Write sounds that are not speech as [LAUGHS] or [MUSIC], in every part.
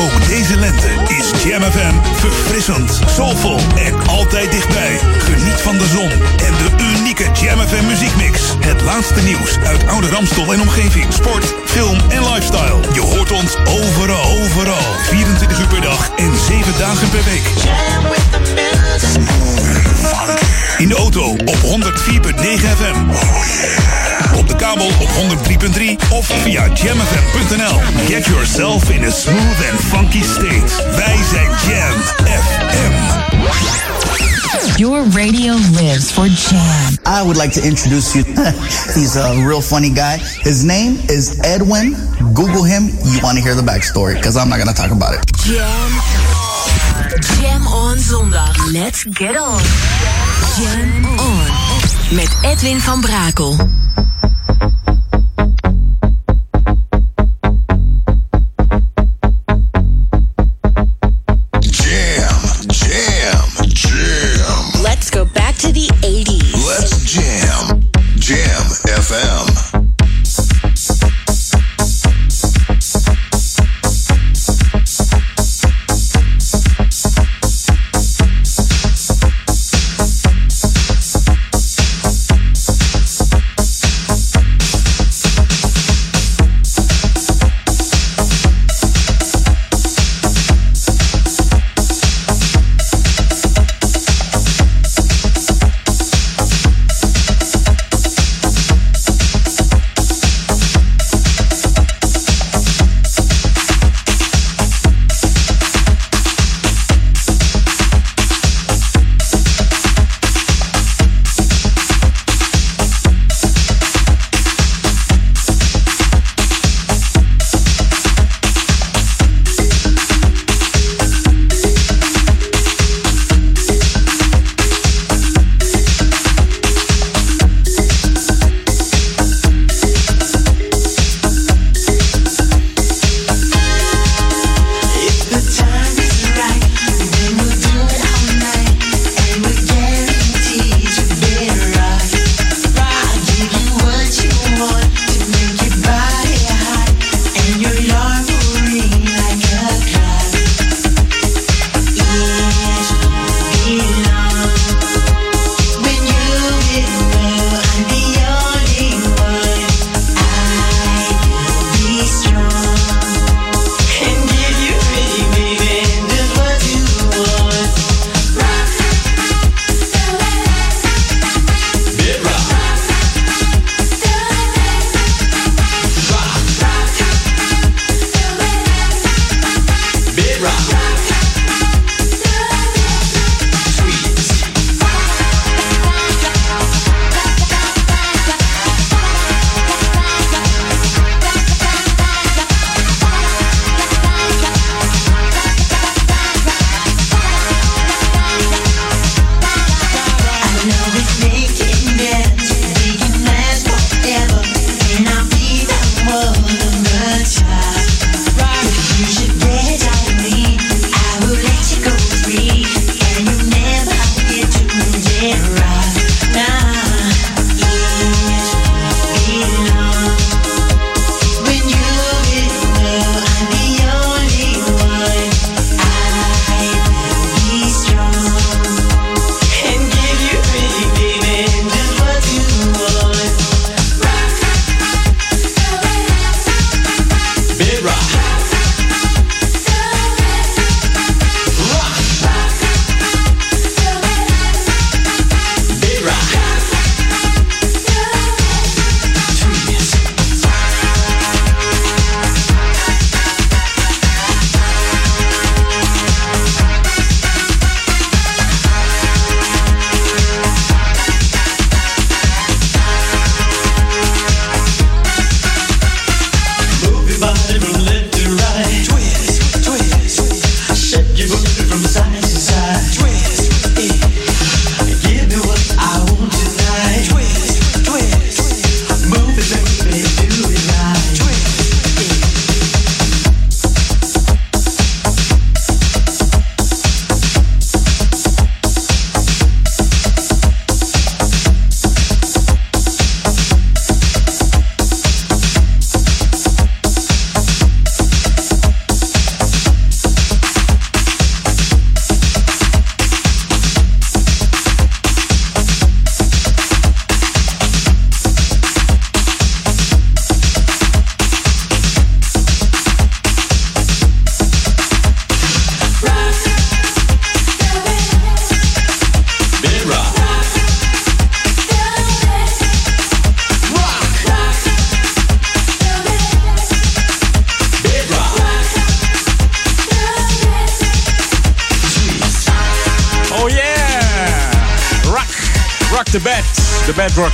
Ook deze lente is Jam FM verfrissend, soulvol en altijd dichtbij. Geniet van de zon en de unieke Jam FM muziekmix. Het laatste nieuws uit oude Ramstol en omgeving. Sport, film en lifestyle. Je hoort ons overal, overal. 24 uur per dag en 7 dagen per week. In de auto op 104.9 FM. Op de kabel op 103.3 of via jamfm.nl. Get yourself in a smooth and funky state. Wij zijn Jam FM. Your radio lives for Jam. I would like to introduce you. [LAUGHS] He's a real funny guy. His name is Edwin. Google him. You want to hear the backstory because I'm not going to talk about it. Jam. Jam on zondag. Let's get on. Jam on. Met Edwin van Brakel.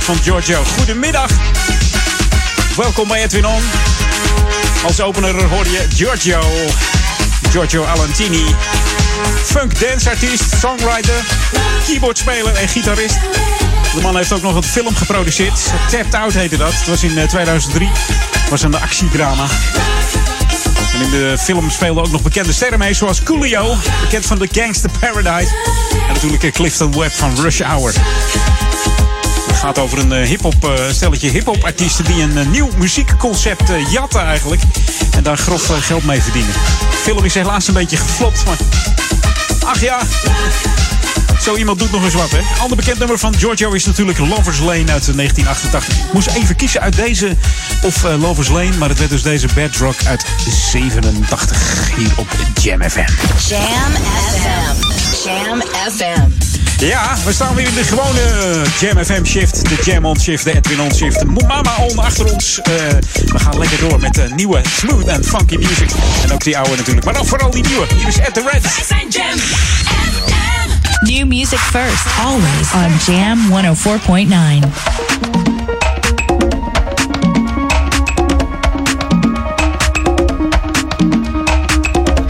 Van Giorgio. Goedemiddag. Welkom bij Edwin On. Als opener hoor je Giorgio. Giorgio Alantini. Funk dance artiest, songwriter, keyboardspeler en gitarist. De man heeft ook nog een film geproduceerd. Tapped Out heette dat. Het was in 2003. Het was een actiedrama. En in de film speelden ook nog bekende sterren mee, zoals Coolio, bekend van The Gangster Paradise. En natuurlijk Clifton Webb van Rush Hour. Gaat over een hip-hop stelletje hip-hop artiesten die een nieuw muziekconcept jatten eigenlijk. En daar grof geld mee verdienen. De film is helaas een beetje geflopt, maar. Ach ja. Zo iemand doet nog eens wat, hè? Ander bekend nummer van Giorgio is natuurlijk Lovers Lane uit 1988. Ik moest even kiezen uit deze of Lovers Lane, maar het werd dus deze Bad Rock uit 87 hier op Jam FM. Jam FM. Jam FM. Ja, we staan weer in de gewone Jam FM shift. De Jam on shift, de Edwin on shift. Mama on achter ons. Uh, we gaan lekker door met de nieuwe smooth and funky music. En ook die oude natuurlijk. Maar dan vooral die nieuwe. Hier is At The Red. Jam New music first, always on Jam 104.9.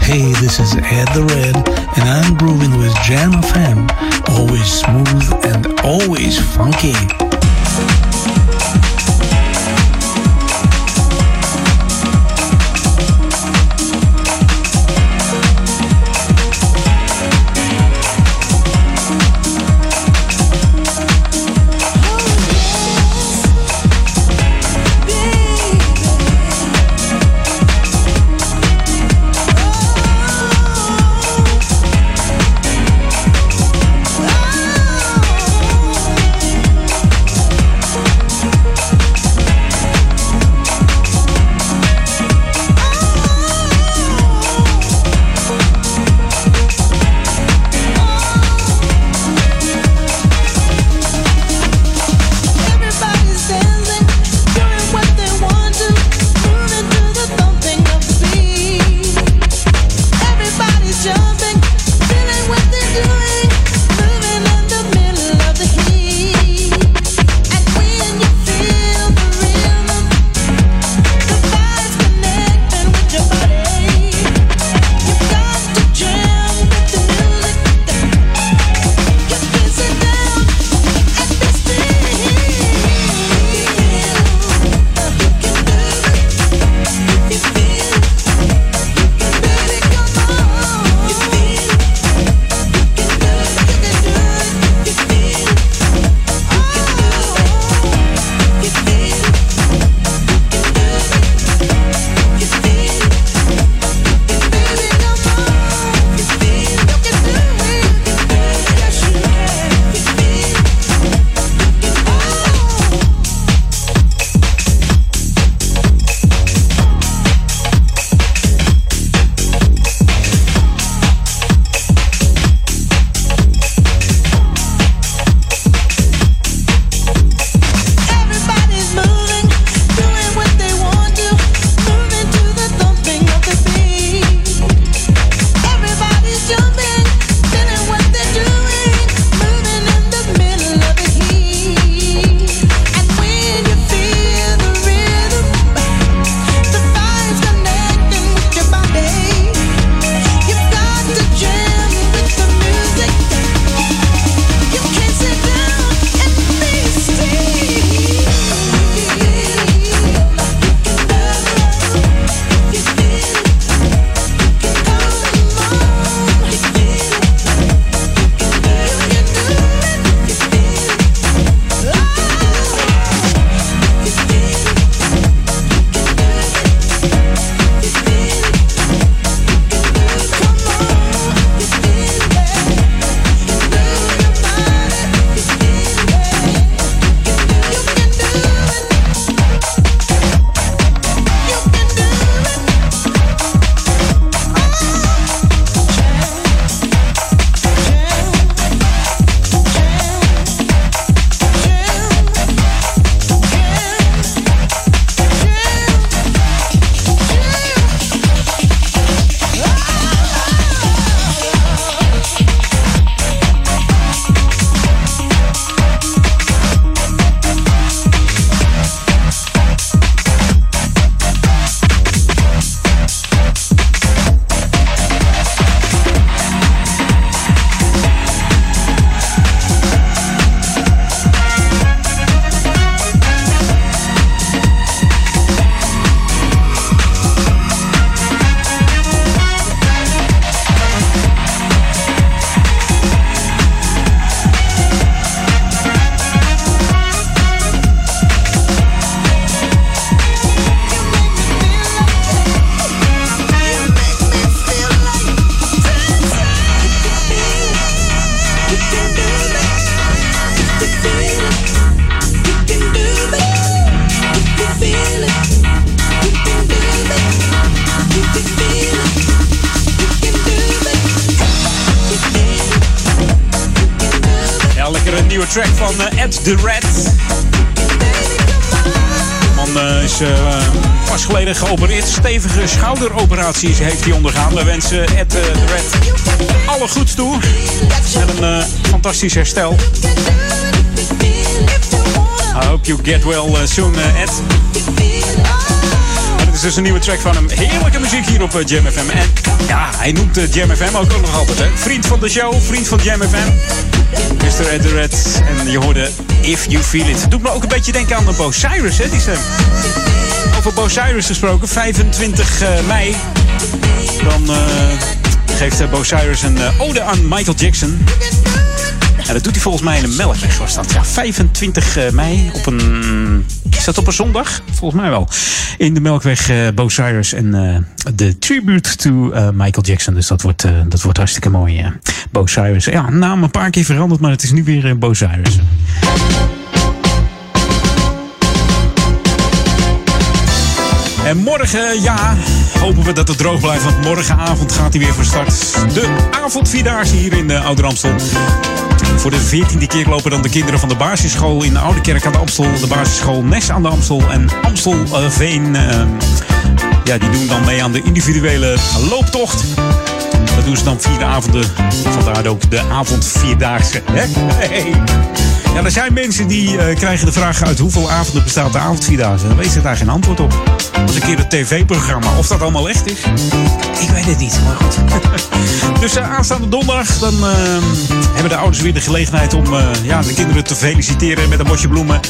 Hey, this is Ed the Red, and I'm grooving with Jam FM. Always smooth and always funky. Track van uh, Ed the Red. De man uh, is uh, pas geleden geopereerd. Stevige schouderoperaties heeft hij ondergaan. We wensen Ed the Red alle goeds toe. En een fantastisch herstel. I hope you get well soon, Ed. Dit is dus een nieuwe track van hem. Heerlijke muziek hier op Jam FM. En ja, hij noemt Jam FM ook, ook nog altijd. Hè? Vriend van de show, vriend van Jam FM. En je hoorde If You Feel It. Doet me ook een beetje denken aan de Bo Cyrus, hè, die stem. Over Bo Cyrus gesproken, 25 uh, mei. Dan uh, geeft Bo Cyrus een ode aan Michael Jackson. En dat doet hij volgens mij in de Melkweg, was dat. Ja, 25 mei op een... Is dat op een zondag? Volgens mij wel. In de Melkweg uh, Bo Cyrus en uh, de tribute to uh, Michael Jackson. Dus dat wordt, dat wordt hartstikke mooi. Bo Cyrus. Ja, naam een paar keer veranderd, maar het is nu weer Bo Cyrus. En morgen, ja, hopen we dat het droog blijft. Want morgenavond gaat hij weer van start. De avondvierdaagse hier in de Oude Ramstel. Voor de veertiende keer lopen dan de kinderen van de basisschool in de Oude Kerk aan de Amstel. De basisschool Nes aan de Amstel en Amstelveen. Uh, ja, die doen dan mee aan de individuele looptocht. Dat doen ze dan vier avonden. Vandaar ook de avondvierdaagse. Hè? Ja, er zijn mensen die uh, krijgen de vraag uit hoeveel avonden bestaat de avondvierdaagse. Dan weten ze daar geen antwoord op. Dat is een keer een tv-programma. Of dat allemaal echt is, ik weet het niet. Maar goed. [LAUGHS] dus uh, aanstaande donderdag dan uh, hebben de ouders weer de gelegenheid om ja, de kinderen te feliciteren met een bosje bloemen.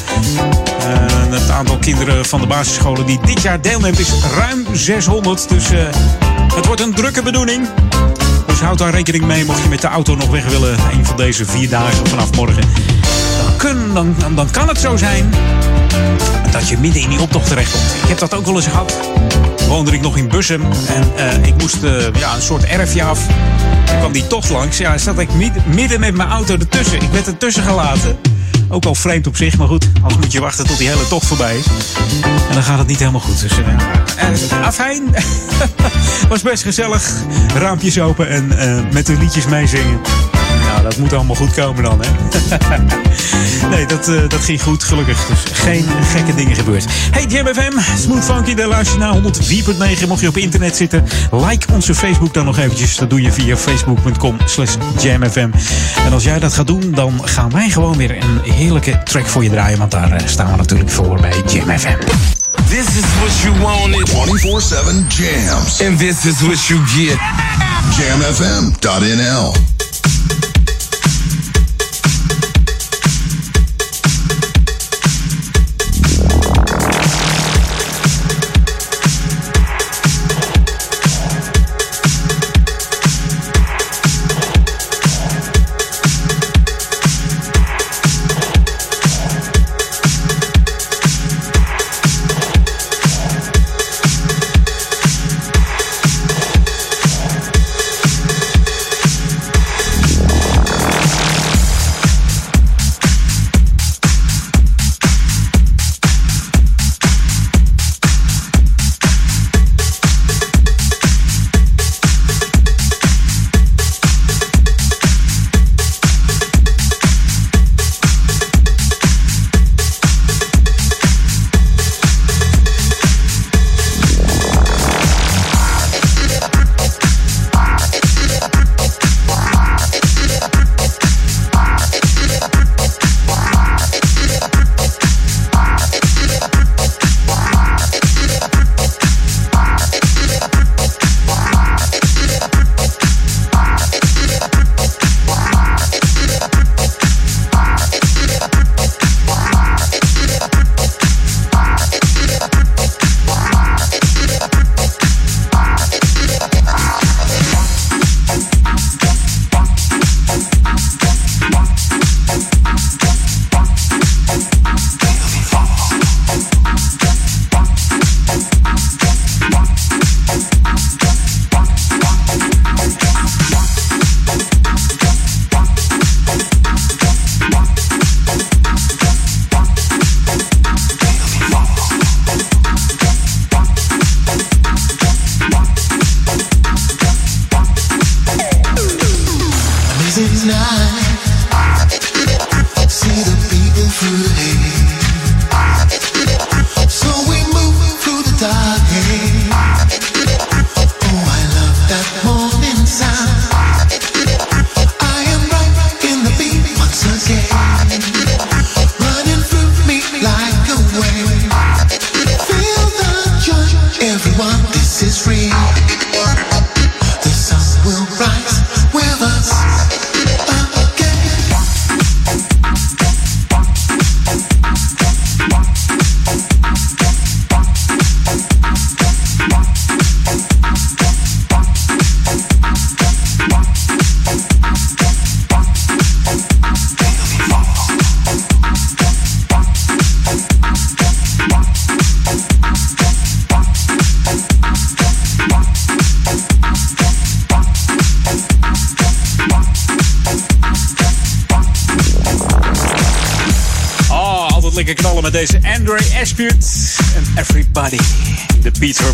het aantal kinderen van de basisscholen die dit jaar deelneemt is ruim 600. Dus het wordt een drukke bedoeling. Dus houd daar rekening mee mocht je met de auto nog weg willen. Een van deze vier dagen vanaf morgen. Dan, dan, kan het zo zijn dat je midden in die optocht terechtkomt. Ik heb dat ook wel eens gehad. Woonde ik nog in Bussum en uh, ik moest uh, ja, een soort erfje af. Toen kwam die tocht langs. Ja, zat ik midden met mijn auto ertussen. Ik werd ertussen gelaten. Ook al vreemd op zich, maar goed. Als moet je wachten tot die hele tocht voorbij is. En dan gaat het niet helemaal goed. Dus uh, afijn. [LAUGHS] Was best gezellig. Raampjes open en met de liedjes meezingen. Nou, dat moet allemaal goed komen dan, hè? [LAUGHS] nee, dat, uh, dat ging goed, gelukkig. Dus geen gekke dingen gebeurd. Hey, Jam FM, Smooth Funky, daar luister je naar 104.9. Mocht je op internet zitten, like onze Facebook dan nog eventjes. Dat doe je via facebook.com slash jamfm. En als jij dat gaat doen, dan gaan wij gewoon weer een heerlijke track voor je draaien. Want daar uh, staan we natuurlijk voor bij Jam FM. This is what you wanted. 24-7 jams. And this is what you get. Jamfm.nl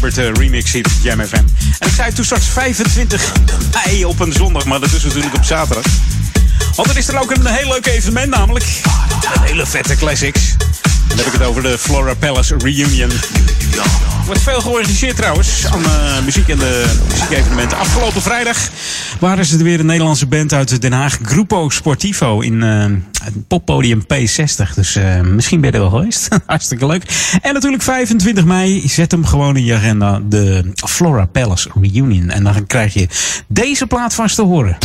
Eh, remix hier op Jam FM. En ik zei toen straks 25 mei op een zondag, maar dat is natuurlijk op zaterdag. Want er is er ook een heel leuk evenement, namelijk een hele vette classics. Dan heb ik het over de Flora Palace Reunion. Er wordt veel georganiseerd trouwens aan uh, muziek en de muziekevenementen. Afgelopen vrijdag waren is het weer, een Nederlandse band uit Den Haag, Grupo Sportivo in eh, het poppodium P60. Dus eh, misschien ben je er wel geweest. [LAUGHS] Hartstikke leuk. En natuurlijk 25 mei, zet hem gewoon in je agenda, de Flora Palace Reunion. En dan krijg je deze plaat vast te horen.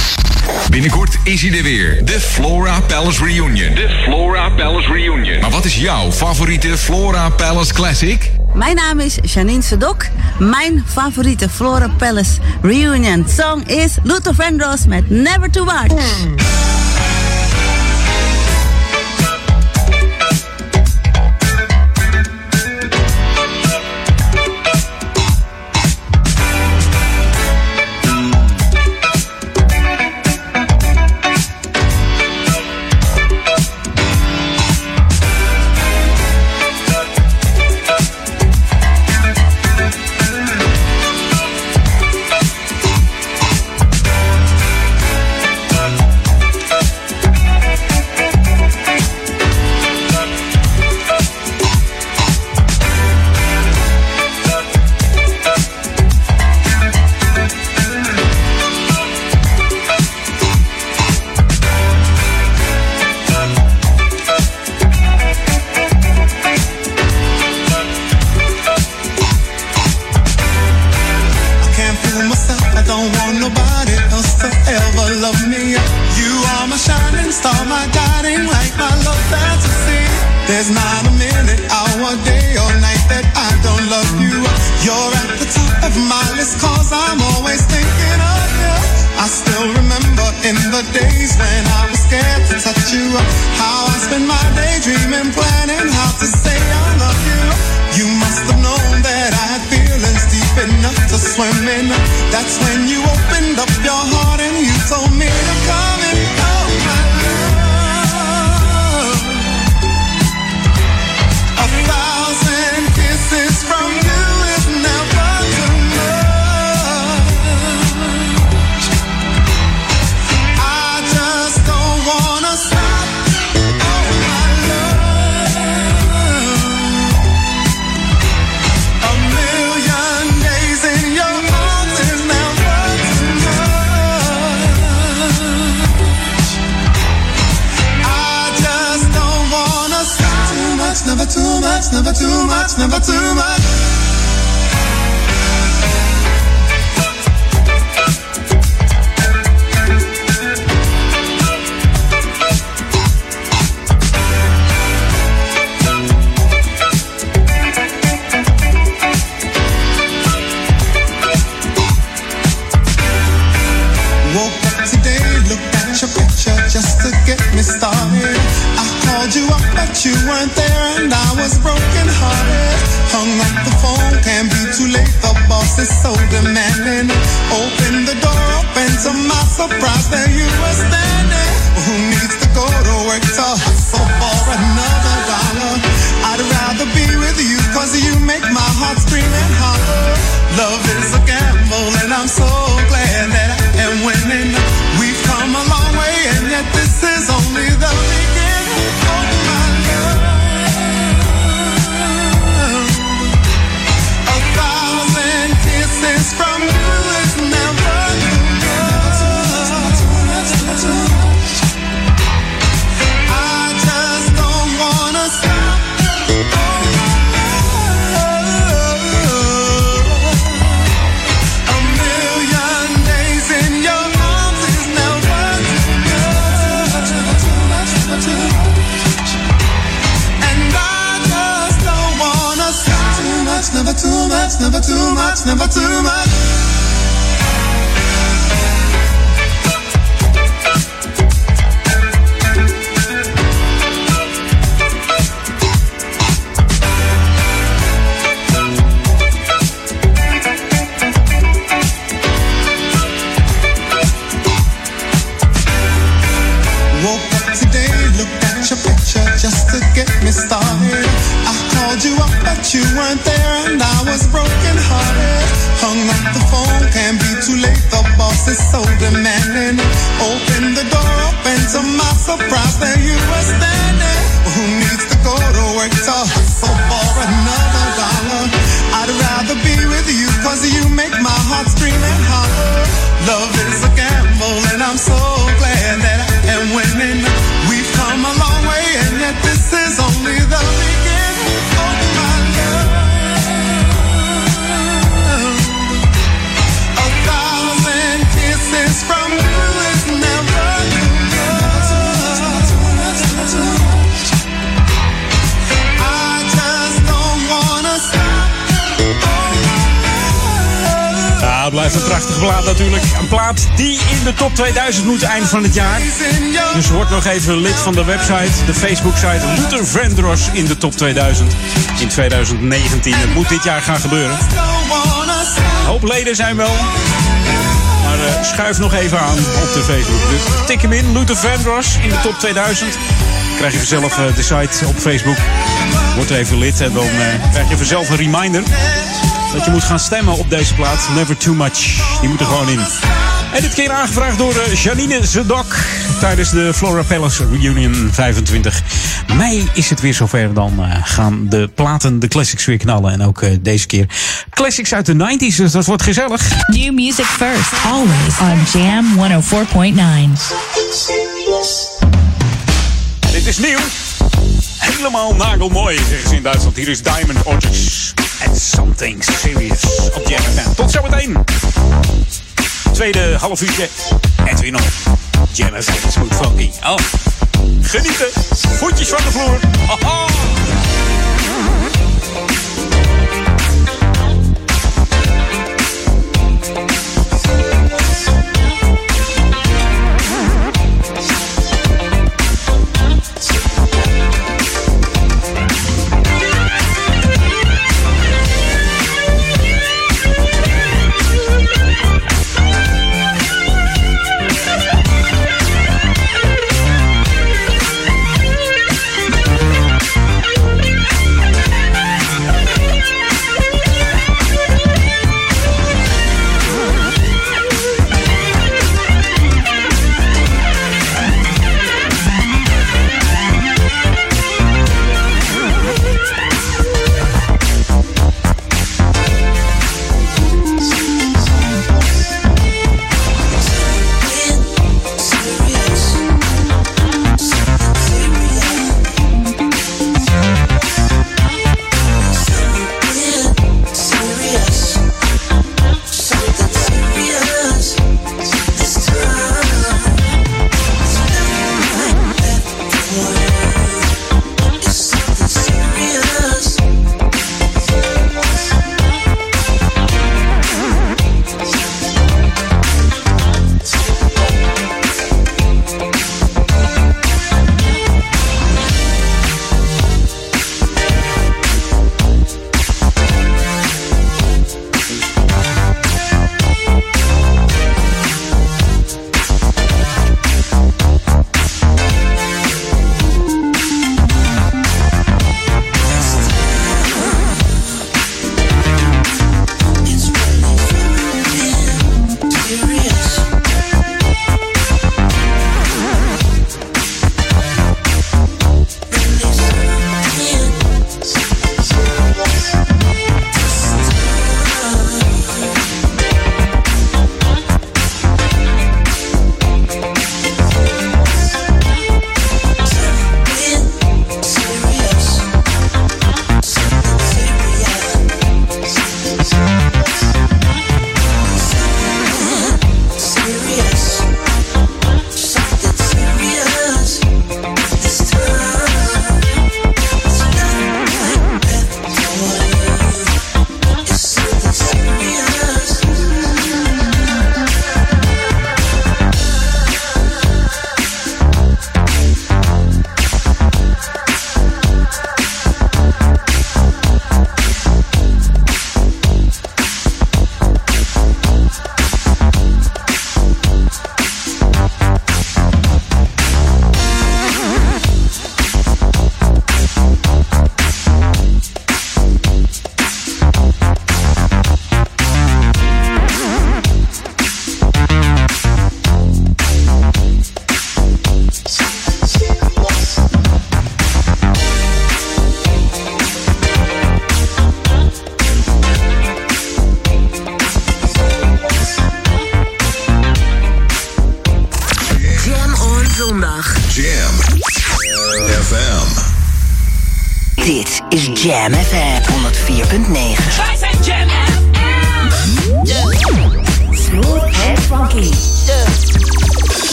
Binnenkort is hij er weer. De Flora Palace Reunion. De Flora Palace Reunion. Maar wat is jouw favoriete Flora Palace Classic? Mijn naam is Janine Sedok mijn favoriete Flora Palace reunion song is Luther Vandross met Never Too Much. A gamble, and I'm so een prachtige plaat natuurlijk. Een plaat die in de top 2000 moet eind van het jaar. Dus word nog even lid van de website, de Facebook-site Luther Vandross in de top 2000 in 2019. Het moet dit jaar gaan gebeuren. Een hoop leden zijn wel. Maar eh, schuif nog even aan op de Facebook. Dus tik hem in, Luther Vandross in de top 2000. Krijg je vanzelf eh, de site op Facebook. Word er even lid en dan eh, krijg je vanzelf een reminder dat je moet gaan stemmen op deze plaat. Never Too Much. Die moet er gewoon in. En dit keer aangevraagd door eh, Janine Zedok tijdens de Flora Palace Reunion 25 mei is het weer zover. Dan eh, gaan de platen, de classics weer knallen. En ook eh, deze keer classics uit de 90s, dus dat wordt gezellig. New music first, always on Jam 104.9. Dit is nieuw. Helemaal nagelmooi, zeggen ze in Duitsland. Hier is Diamond Orchids. And something serious op. Tot zometeen. Tweede half uurtje. Edwin op Jam FM. Smooth funky. Oh. Genieten. Voetjes van de vloer. Haha.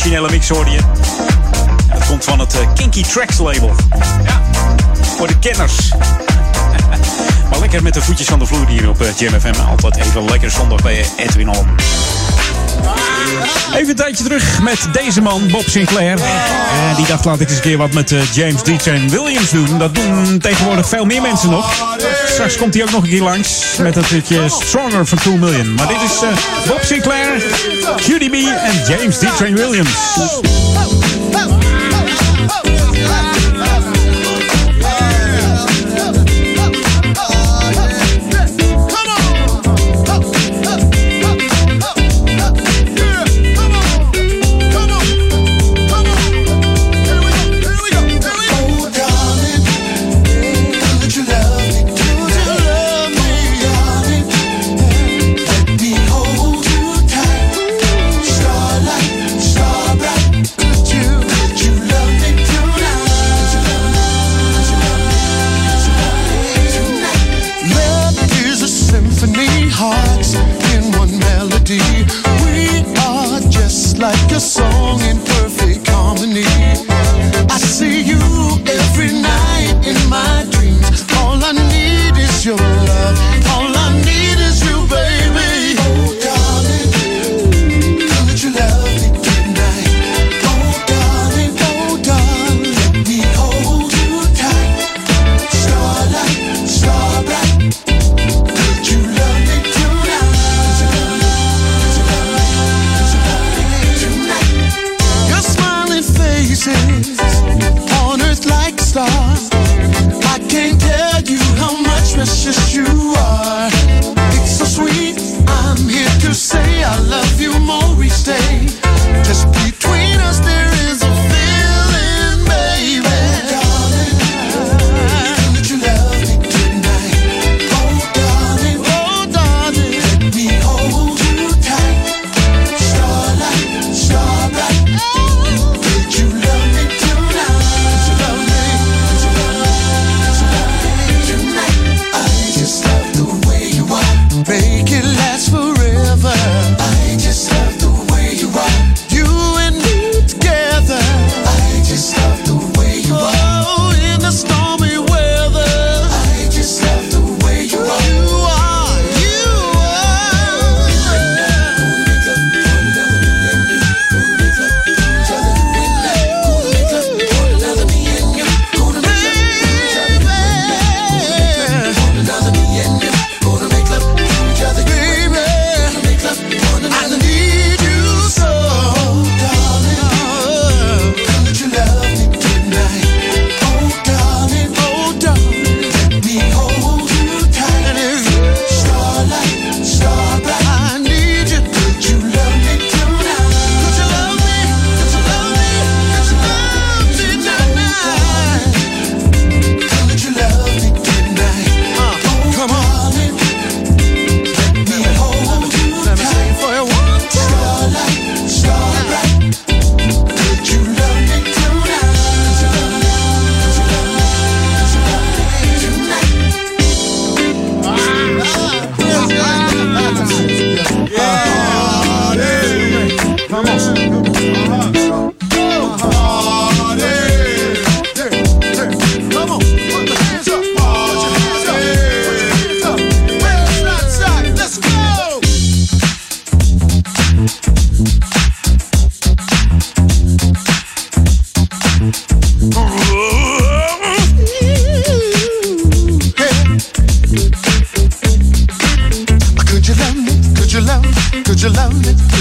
originele mix hoorde dat komt van het eh, Kinky Tracks label. Ja, voor de kenners. [LAUGHS] maar lekker met de voetjes van de vloer hier op eh, JMFM. Altijd even lekker zondag bij eh, Edwin On. Even een tijdje terug met deze man, Bob Sinclair. En die dacht, laat ik eens een keer wat met eh, James DJ en Williams doen. Dat doen tegenwoordig veel meer mensen nog. Straks komt hij ook nog een keer langs met dat liedje Stronger van 2 Million. Maar dit is eh, Bob Sinclair, QDB en James DJ en Williams.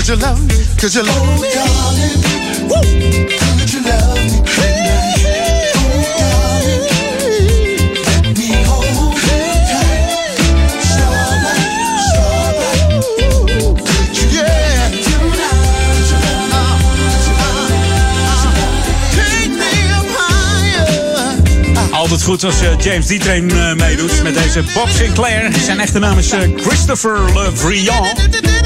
you love me? Could you love me? Oh, darling. Woo. Could you love me? Altijd goed als eh, James D-Train eh, meedoet met deze Bob Sinclair. Zijn echte naam is eh, Christopher Le Vrian.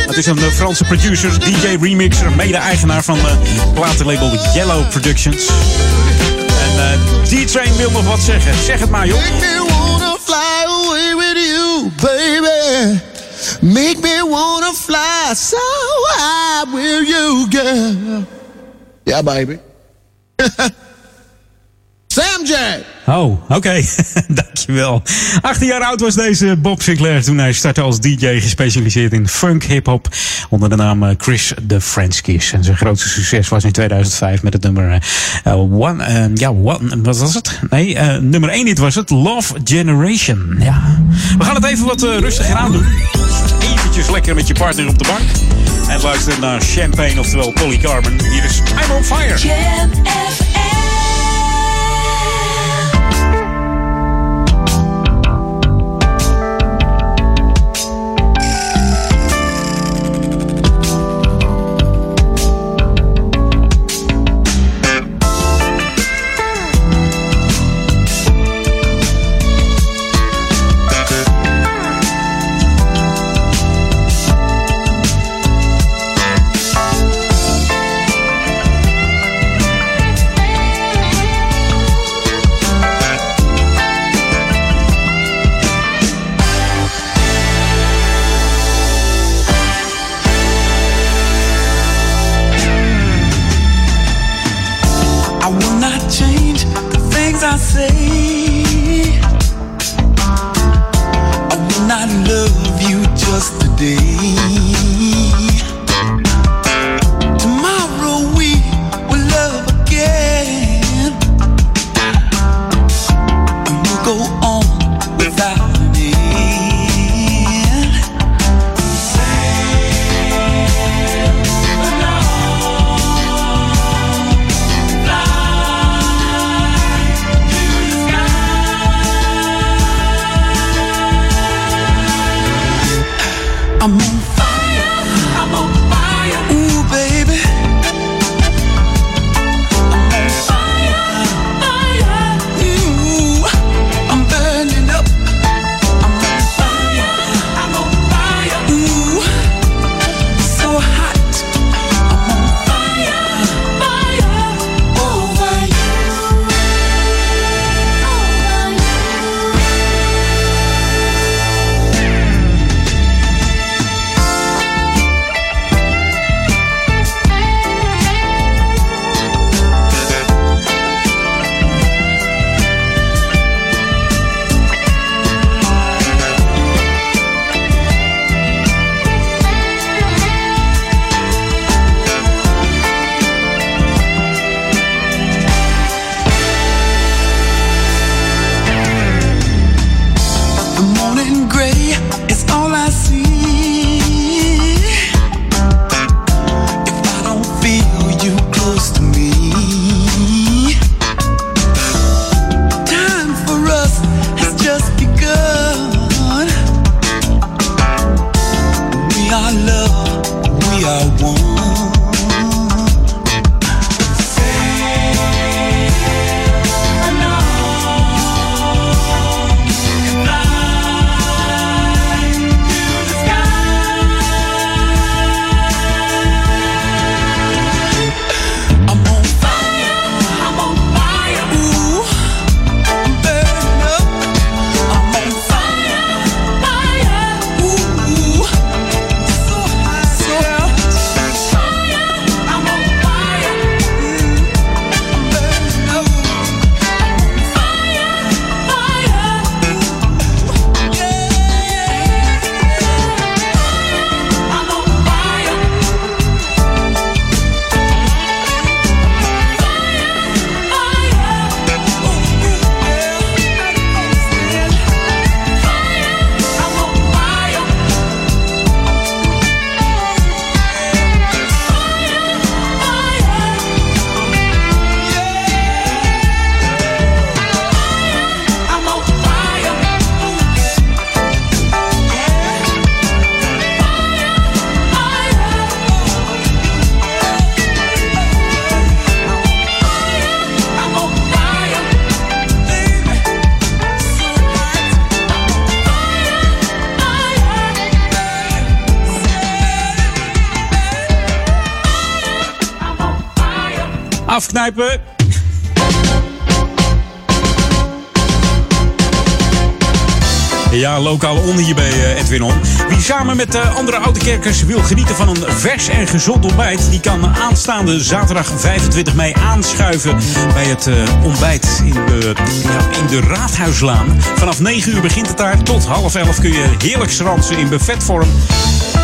Het is een eh, Franse producer, DJ, remixer, mede-eigenaar van eh, het platenlabel Yellow Productions. En uh, D-Train wil nog wat zeggen. Zeg het maar, joh. Make me wanna fly away with you, baby. Make me wanna fly so high with you, girl. Yeah, baby. [LAUGHS] Sam Jack. Oh, oké. [LAUGHS] Dankjewel. 18 jaar oud was deze Bob Sinclair toen hij startte als DJ gespecialiseerd in funk, hip-hop. Onder de naam eh, Chris the French Kiss. En zijn grootste succes was in 2005 met het nummer uh, One. Uh, ja, one, wat was het? Nee, nummer 1 dit was het. Love Generation. Ja. We gaan het even wat rustiger aan doen. Eventjes lekker met je partner op de bank. En luisteren naar Champagne, oftewel Polycarbon. Hier is I'm on Fire. Ja, lokale onder hier bij eh, Edwin. Wie samen met uh, andere oude-kerkers wil genieten van een vers en gezond ontbijt... die kan aanstaande zaterdag 25 mei aanschuiven bij het uh, ontbijt in de, in de Raadhuislaan. Vanaf 9 uur begint het daar. Tot half 11 kun je heerlijk schransen in buffetvorm.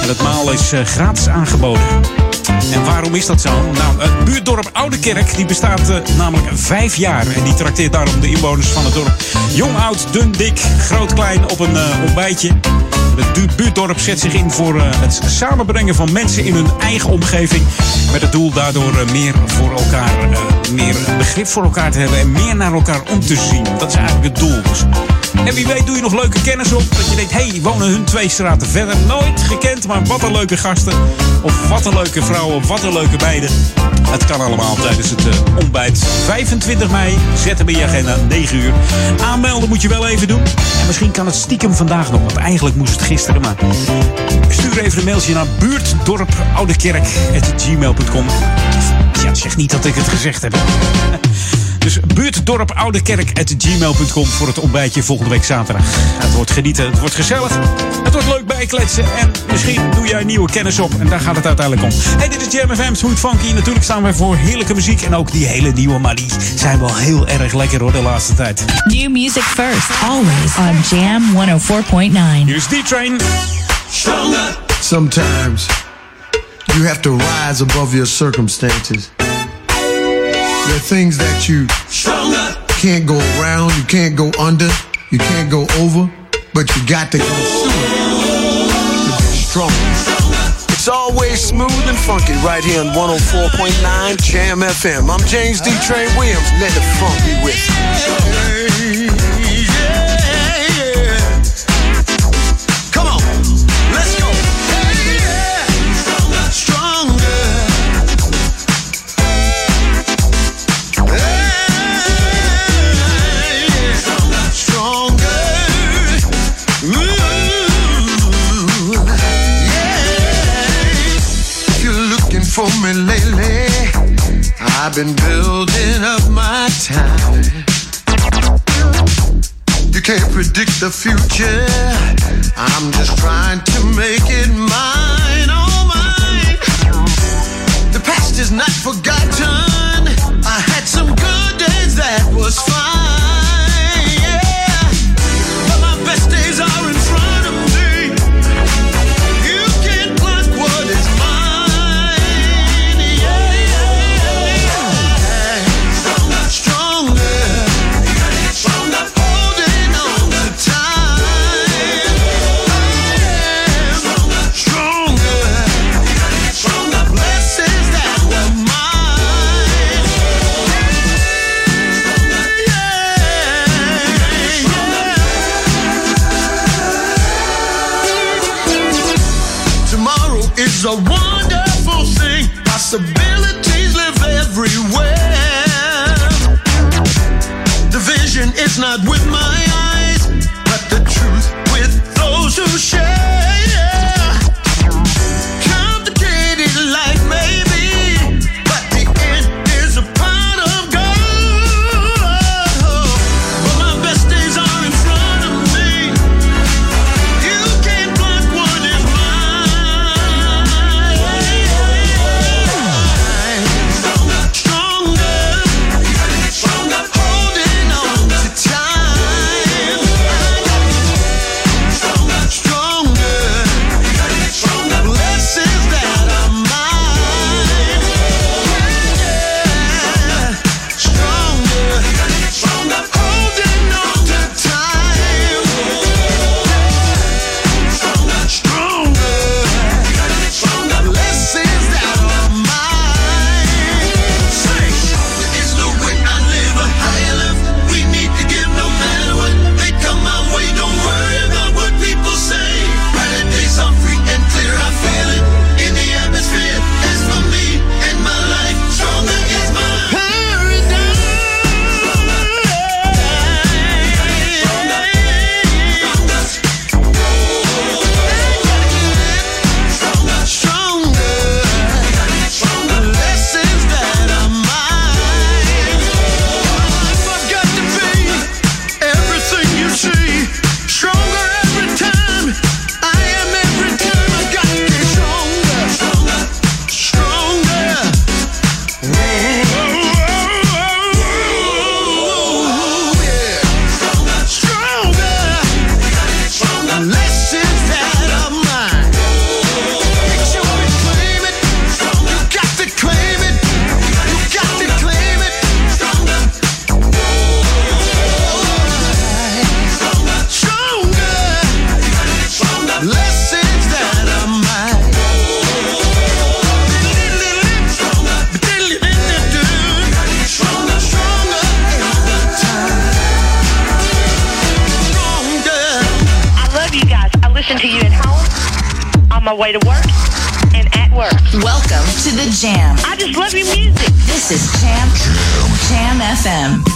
En het maal is gratis aangeboden. En waarom is dat zo? Nou, het buurtdorp Oudekerk die bestaat uh, namelijk vijf jaar. En die trakteert daarom de inwoners van het dorp. Jong, oud, dun, dik, groot, klein op een uh, ontbijtje. Het buurtdorp zet zich in voor uh, het samenbrengen van mensen in hun eigen omgeving. Met het doel daardoor meer voor elkaar, meer begrip voor elkaar te hebben. En meer naar elkaar om te zien. Dat is eigenlijk het doel. Dus. En wie weet doe je nog leuke kennis op. Dat je denkt, hé, hey, wonen hun twee straten verder. Nooit gekend, maar wat een leuke gasten. Of wat een leuke vrouwen, wat een leuke meiden. Het kan allemaal tijdens het uh, ontbijt. 25 mei, zet hem je agenda, 9 uur. Aanmelden moet je wel even doen. En misschien kan het stiekem vandaag nog, want eigenlijk moest het gisteren. Maar stuur even een mailtje naar buurtdorpoudekerk.gmail.com Ja, zeg niet dat ik het gezegd heb. Dus buurtdorpoudekerk.gmail.com voor het ontbijtje volgende week zaterdag. Het wordt genieten, het wordt gezellig, het wordt leuk bijkletsen en misschien doe jij nieuwe kennis op. En daar gaat het uiteindelijk om. Hey, dit is Jam FM, Smooth Funky. Natuurlijk staan wij voor heerlijke muziek en ook die hele nieuwe, maar die zijn wel heel erg lekker hoor de laatste tijd. New music first, always on Jam 104.9. Hier is D-Train. Stronger. Sometimes you have to rise above your circumstances. There are things that you Stronger. can't go around, you can't go under, you can't go over, but you got to go through to be. It's always smooth and funky right here on 104.9 Jam FM. I'm James D. Train Williams. Let the funk be with you. Been building up my time. You can't predict the future. I'm just trying to make it mine, oh mine. The past is not forgotten. I had some good days that was fine, my way to work and at work. Welcome to the Jam. I just love your music. This is Jam Jam, Jam FM.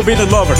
Chic, My Forbidden Lover.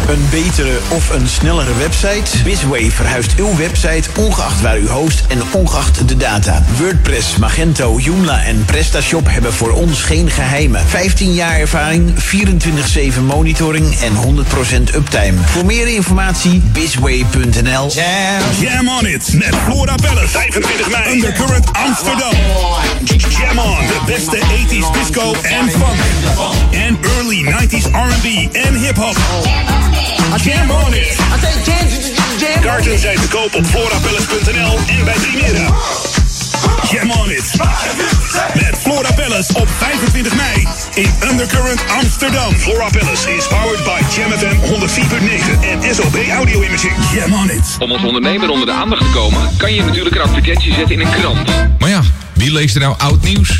Een betere of een snellere website? Bizway verhuist uw website ongeacht waar u host en ongeacht de data. WordPress, Magento, Joomla en PrestaShop hebben voor ons geen geheimen. 15 jaar ervaring, 24-7 monitoring en 100% uptime. Voor meer informatie bizway.nl. Jam. On it met Flora Palace. 25 mei. Undercurrent Amsterdam. Jam on. De beste 80s disco en funk. En early 90s R&B en hip-hop. Jam on it. Kaarten zijn te koop op florapalace.nl en bij Primera. Jam on it. Met Flora Palace op 25 mei in Undercurrent Amsterdam. Flora Palace is powered by Jam FM 104.9 en SOB Audio Imaging. Jam on it. Om als ondernemer onder de aandacht te komen, kan je natuurlijk een advertentie zetten in een krant. Maar ja, wie leest er nou oud nieuws?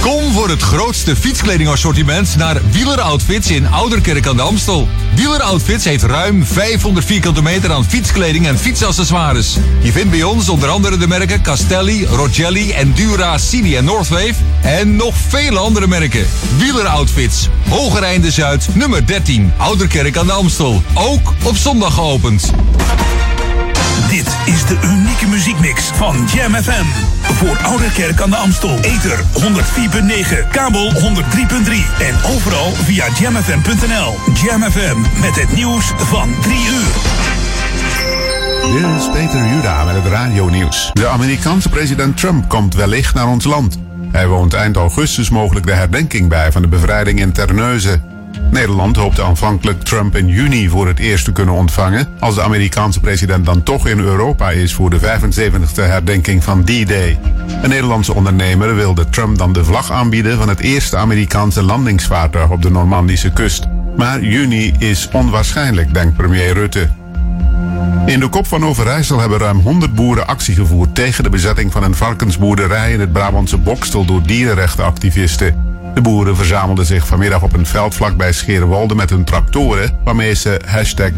Kom voor het grootste fietskledingassortiment naar Wieler Outfits in Ouderkerk aan de Amstel. Wieler Outfits heeft ruim 500 vierkante meter aan fietskleding en fietsaccessoires. Je vindt bij ons onder andere de merken Castelli, Rogelli, Endura, Cini en Northwave. En nog vele andere merken. Wieler Outfits, Hogereinde Zuid, nummer 13, Ouderkerk aan de Amstel. Ook op zondag geopend. Dit is de unieke muziekmix van Jam FM. Voor Ouderkerk aan de Amstel. Ether 104.9, kabel 103.3 en overal via jamfm.nl. Jam FM met het nieuws van 3 uur. Dit is Peter Juda met het radio-nieuws. De Amerikaanse president Trump komt wellicht naar ons land. Hij woont eind augustus mogelijk de herdenking bij van de bevrijding in Terneuzen. Nederland hoopte aanvankelijk Trump in juni voor het eerst te kunnen ontvangen. Als de Amerikaanse president dan toch in Europa is voor de 75e herdenking van D-Day. Een Nederlandse ondernemer wilde Trump dan de vlag aanbieden van het eerste Amerikaanse landingsvaartuig op de Normandische kust. Maar juni is onwaarschijnlijk, denkt premier Rutte. In de kop van Overijssel hebben ruim 100 boeren actie gevoerd tegen de bezetting van een varkensboerderij in het Brabantse Bokstel door dierenrechtenactivisten. De boeren verzamelden zich vanmiddag op een veld vlakbij Scherenwolde met hun tractoren, waarmee ze hashtag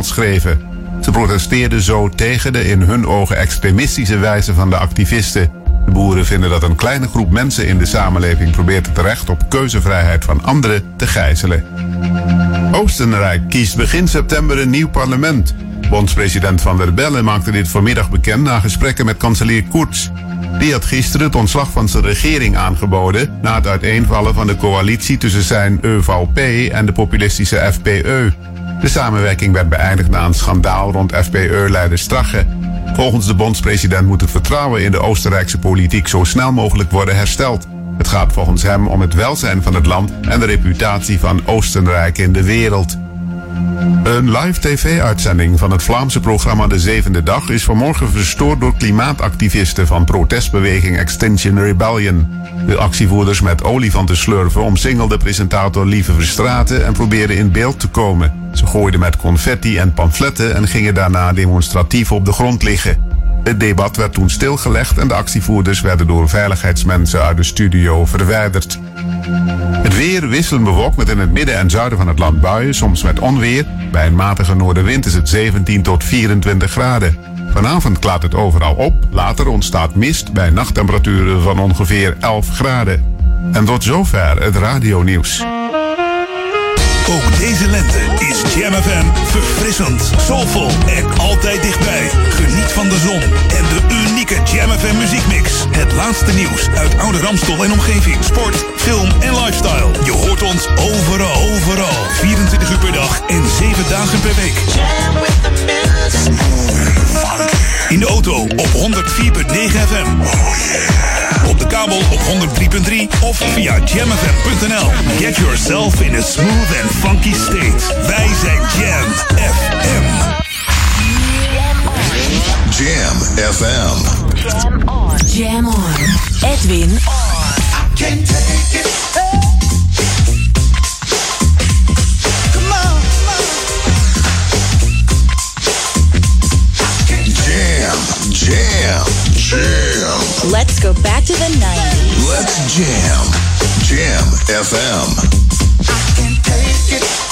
schreven. Ze protesteerden zo tegen de in hun ogen extremistische wijze van de activisten. De boeren vinden dat een kleine groep mensen in de samenleving probeert het recht op keuzevrijheid van anderen te gijzelen. Oostenrijk kiest begin september een nieuw parlement. Bondspresident Van der Bellen maakte dit vanmiddag bekend na gesprekken met kanselier Kurz. Die had gisteren het ontslag van zijn regering aangeboden na het uiteenvallen van de coalitie tussen zijn EVP en de populistische FPE. De samenwerking werd beëindigd na een schandaal rond FPE-leider Strache. Volgens de bondspresident moet het vertrouwen in de Oostenrijkse politiek zo snel mogelijk worden hersteld. Het gaat volgens hem om het welzijn van het land en de reputatie van Oostenrijk in de wereld. Een live tv-uitzending van het Vlaamse programma De Zevende Dag is vanmorgen verstoord door klimaatactivisten van protestbeweging Extinction Rebellion. De actievoerders met olifanten slurven omsingelden presentator Lieve Verstraten en probeerden in beeld te komen. Ze gooiden met confetti en pamfletten en gingen daarna demonstratief op de grond liggen. Het debat werd toen stilgelegd en de actievoerders werden door veiligheidsmensen uit de studio verwijderd. Het weer wisselend bewolkt met in het midden en zuiden van het land buien, soms met onweer. Bij een matige noordenwind is het 17 tot 24 graden. Vanavond klaart het overal op, later ontstaat mist bij nachttemperaturen van ongeveer 11 graden. En tot zover het radionieuws. Ook deze lente is Jam FM verfrissend, soulvol en altijd dichtbij. Geniet van de zon en de unieke Jam FM muziekmix. Het laatste nieuws uit oude Ramstol en omgeving. Sport, film en lifestyle. Je hoort ons overal, overal. 24 uur per dag en 7 dagen per week. In de auto, op FM. Op de kabel op 103.3 of via jamfm.nl. Get yourself in a smooth and funky state. Wij zijn Jam FM. Jam FM. Jam on. Jam on. Edwin on. Can't take it. Jam, jam, jam. Let's go back to the 90s. Let's jam. Jam FM. can't take it.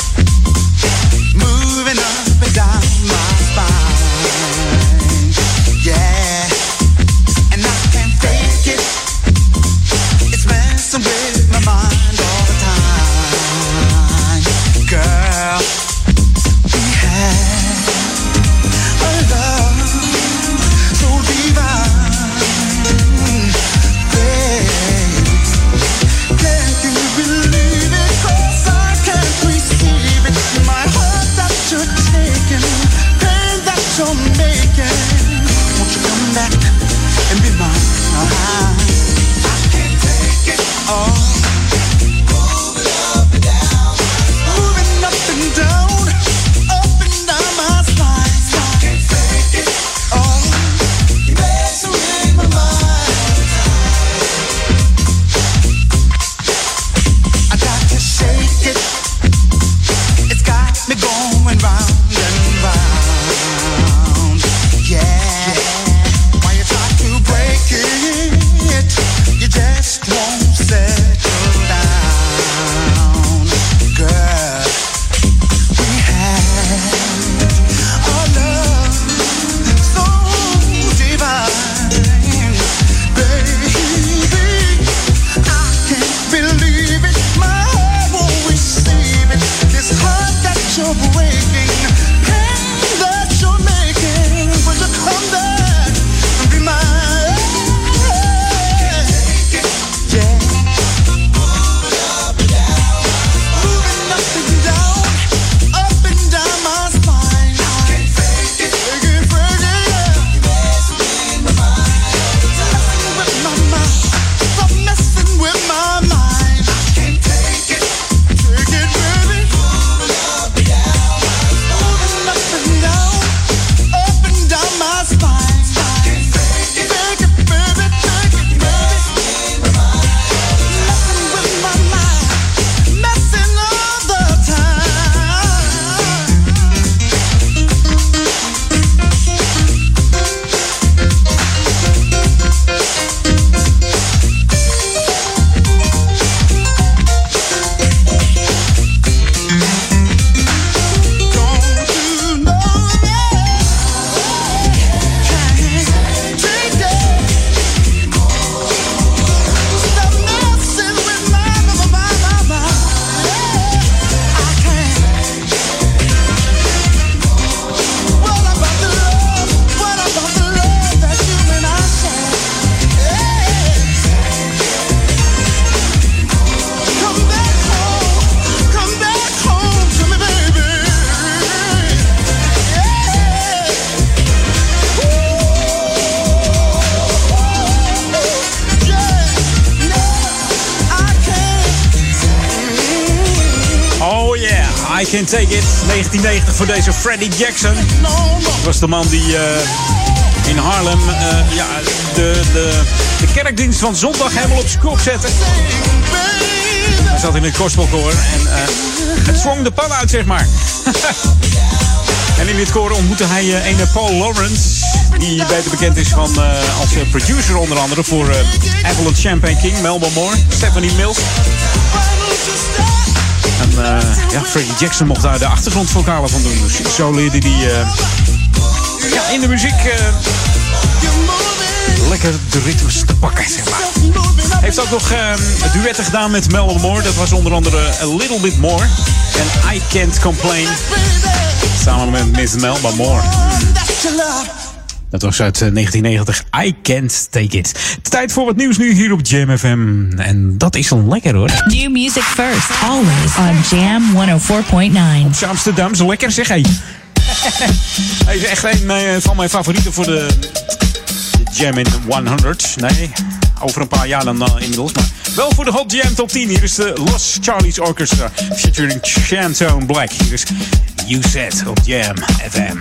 Yeah, I Can Take It. 1990 voor deze Freddie Jackson. Dat was de man die eh, in Harlem eh, ja, de, de, de kerkdienst van zondag helemaal op zijn kop zette. Hij zat in het gospelkoor en eh, het zwong de pan uit, zeg maar. [LAUGHS] en in dit koor ontmoette hij een Paul Lawrence. Die beter bekend is van, als producer onder andere voor eh Avalanche Champagne King, Melba Moore, Stephanie Mills. Eh, ja, Freddie Jackson mocht daar de achtergrondvokalen van doen. Dus zo leerde hij eh, ja, in de muziek eh, lekker de ritmes te pakken, zeg heeft ook nog eh, duetten gedaan met Mel Moore. Dat was onder andere A Little Bit More. En I Can't Complain. Samen met Miss Melba Moore. Dat was uit eh, 1990. I Can't Take It. Tijd voor wat nieuws nu hier op Jam FM. En dat is dan lekker hoor. New music first, always on Jam 104.9. Op Amsterdam, zo lekker zeg hij. [LAUGHS] Hij is echt een eh, van mijn favorieten voor de, de Jam in 100. Nee, over een paar jaar dan uh, inmiddels. Maar wel voor de Hot Jam Top 10. Hier is de Los Charlie's Orchestra featuring Chantone Black. Hier is You Said op Jam FM.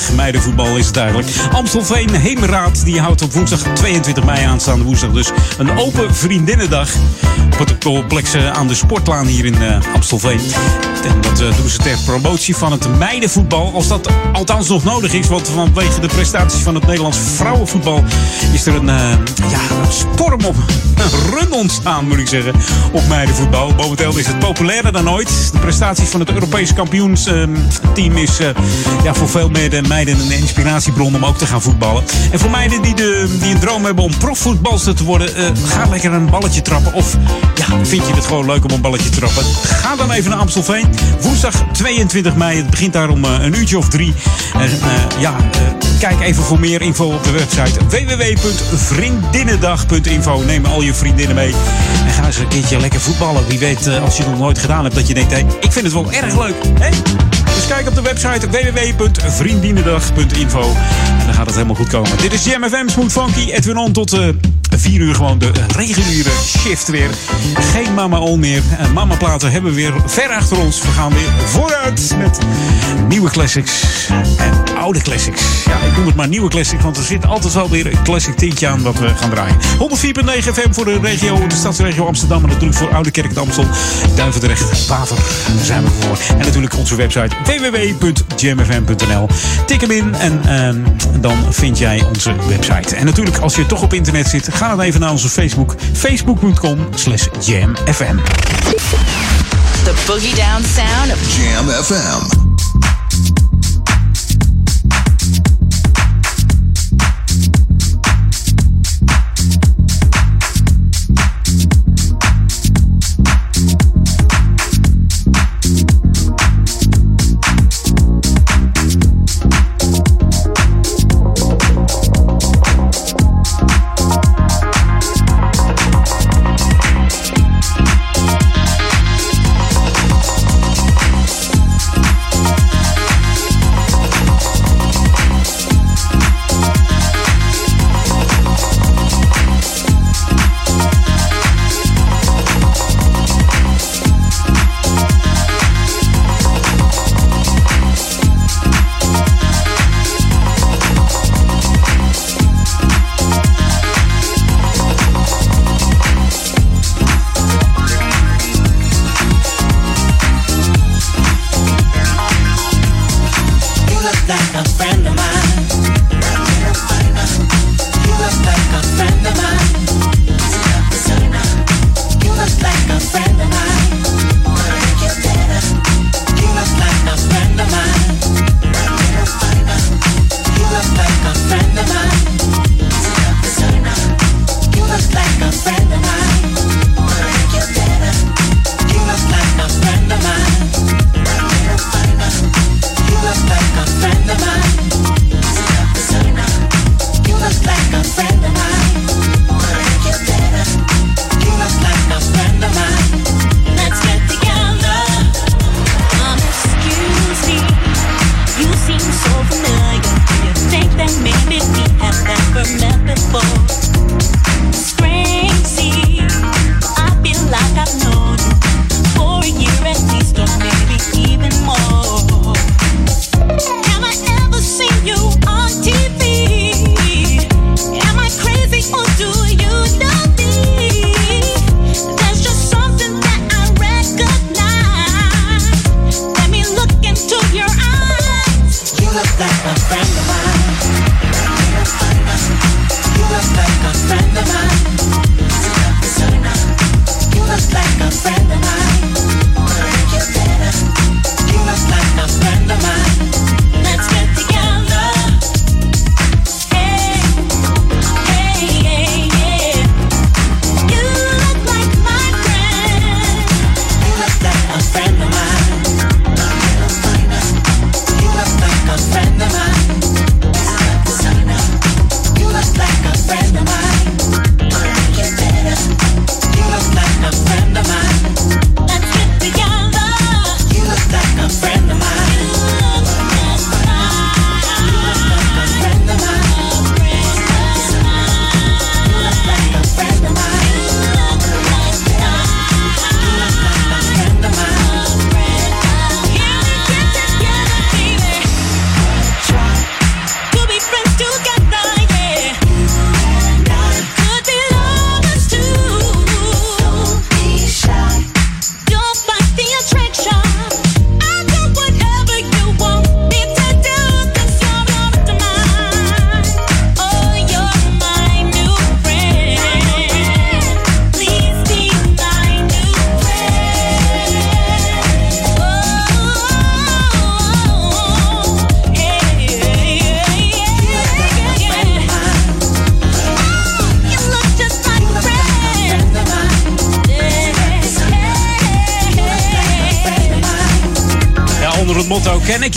Middag meidenvoetbal is het eigenlijk. Amstelveen Heemraad die houdt op woensdag 22 mei aanstaande woensdag dus een open vriendinnendag. Op het complex aan de Sportlaan hier in uh, Amstelveen. En dat eh, doen ze ter promotie van het meidenvoetbal. Als dat althans nog nodig is. Want vanwege de prestaties van het Nederlands vrouwenvoetbal is er een, eh, ja, een storm op. Run ontstaan, moet ik zeggen. Op meidenvoetbal. Momenteel is het populairder dan ooit. De prestaties van het Europese kampioensteam is eh, ja, voor veel meiden meiden een inspiratiebron om ook te gaan voetballen. En voor meiden die, de, die een droom hebben om profvoetbalster te worden, eh, ga lekker een balletje trappen. Of ja, vind je het gewoon leuk om een balletje te trappen? Ga dan even naar Amstelveen. Woensdag 22 mei. Het begint daar om eh, een uurtje of drie. En ja, kijk even voor meer info op de website www.vriendinnendag.info. Neem al je vriendinnen mee. En ga eens een keertje lekker voetballen. Wie weet, eh, als je het nog nooit gedaan hebt, dat je denkt: hé, ik vind het wel erg leuk. Hè? Dus kijk op de website www.vriendinnendag.info. En dan gaat het helemaal goed komen. Dit is Jam FM Smooth Funky. Edwin On tot eh 4 uur gewoon de reguliere shift weer. Geen Mama On meer. En Mama platen hebben we weer ver achter ons. We gaan weer vooruit met nieuwe classics en oude classics. Ja, ik noem het maar nieuwe classics, want er zit altijd wel weer een classic tintje aan wat we gaan draaien. 104.9 FM voor de regio, de stadsregio Amsterdam. En natuurlijk voor Oude Kerk de Duivendrecht, Waver. Daar zijn we voor. En natuurlijk onze website www.jamfm.nl. Tik hem in en ehm, dan vind jij onze website. En natuurlijk, als je toch op internet zit, ga dan even naar onze Facebook. Facebook.com slash jamfm. The boogie down sound of Jam FM.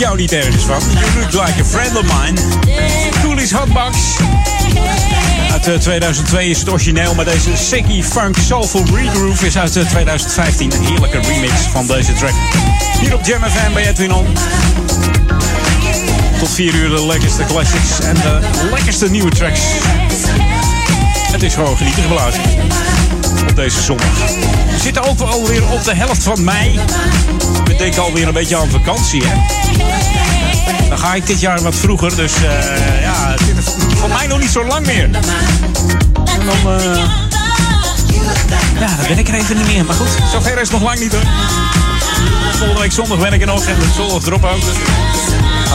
Jou niet ergens van. You look like a friend of mine. Coolies Hotbox. Uit eh, 2002 is het origineel, maar deze Siggy Funk Soulful Regroove is uit 2015. Een heerlijke remix van deze track. Hier op Jam FM bij Edwin On. Tot 4 uur de lekkerste classics en de lekkerste nieuwe tracks. Het is gewoon genieten geblazen. Op deze zondag. We zitten ook alweer op de helft van mei. We denken alweer een beetje aan vakantie, hè? Dan ga ik dit jaar wat vroeger, dus uh, ja, het is voor mij nog niet zo lang meer. En dan, uh, ja, dan ben ik er even niet meer. Maar goed, zover is het nog lang niet hoor. Volgende week zondag ben ik er nog en de zondag erop ook. Dus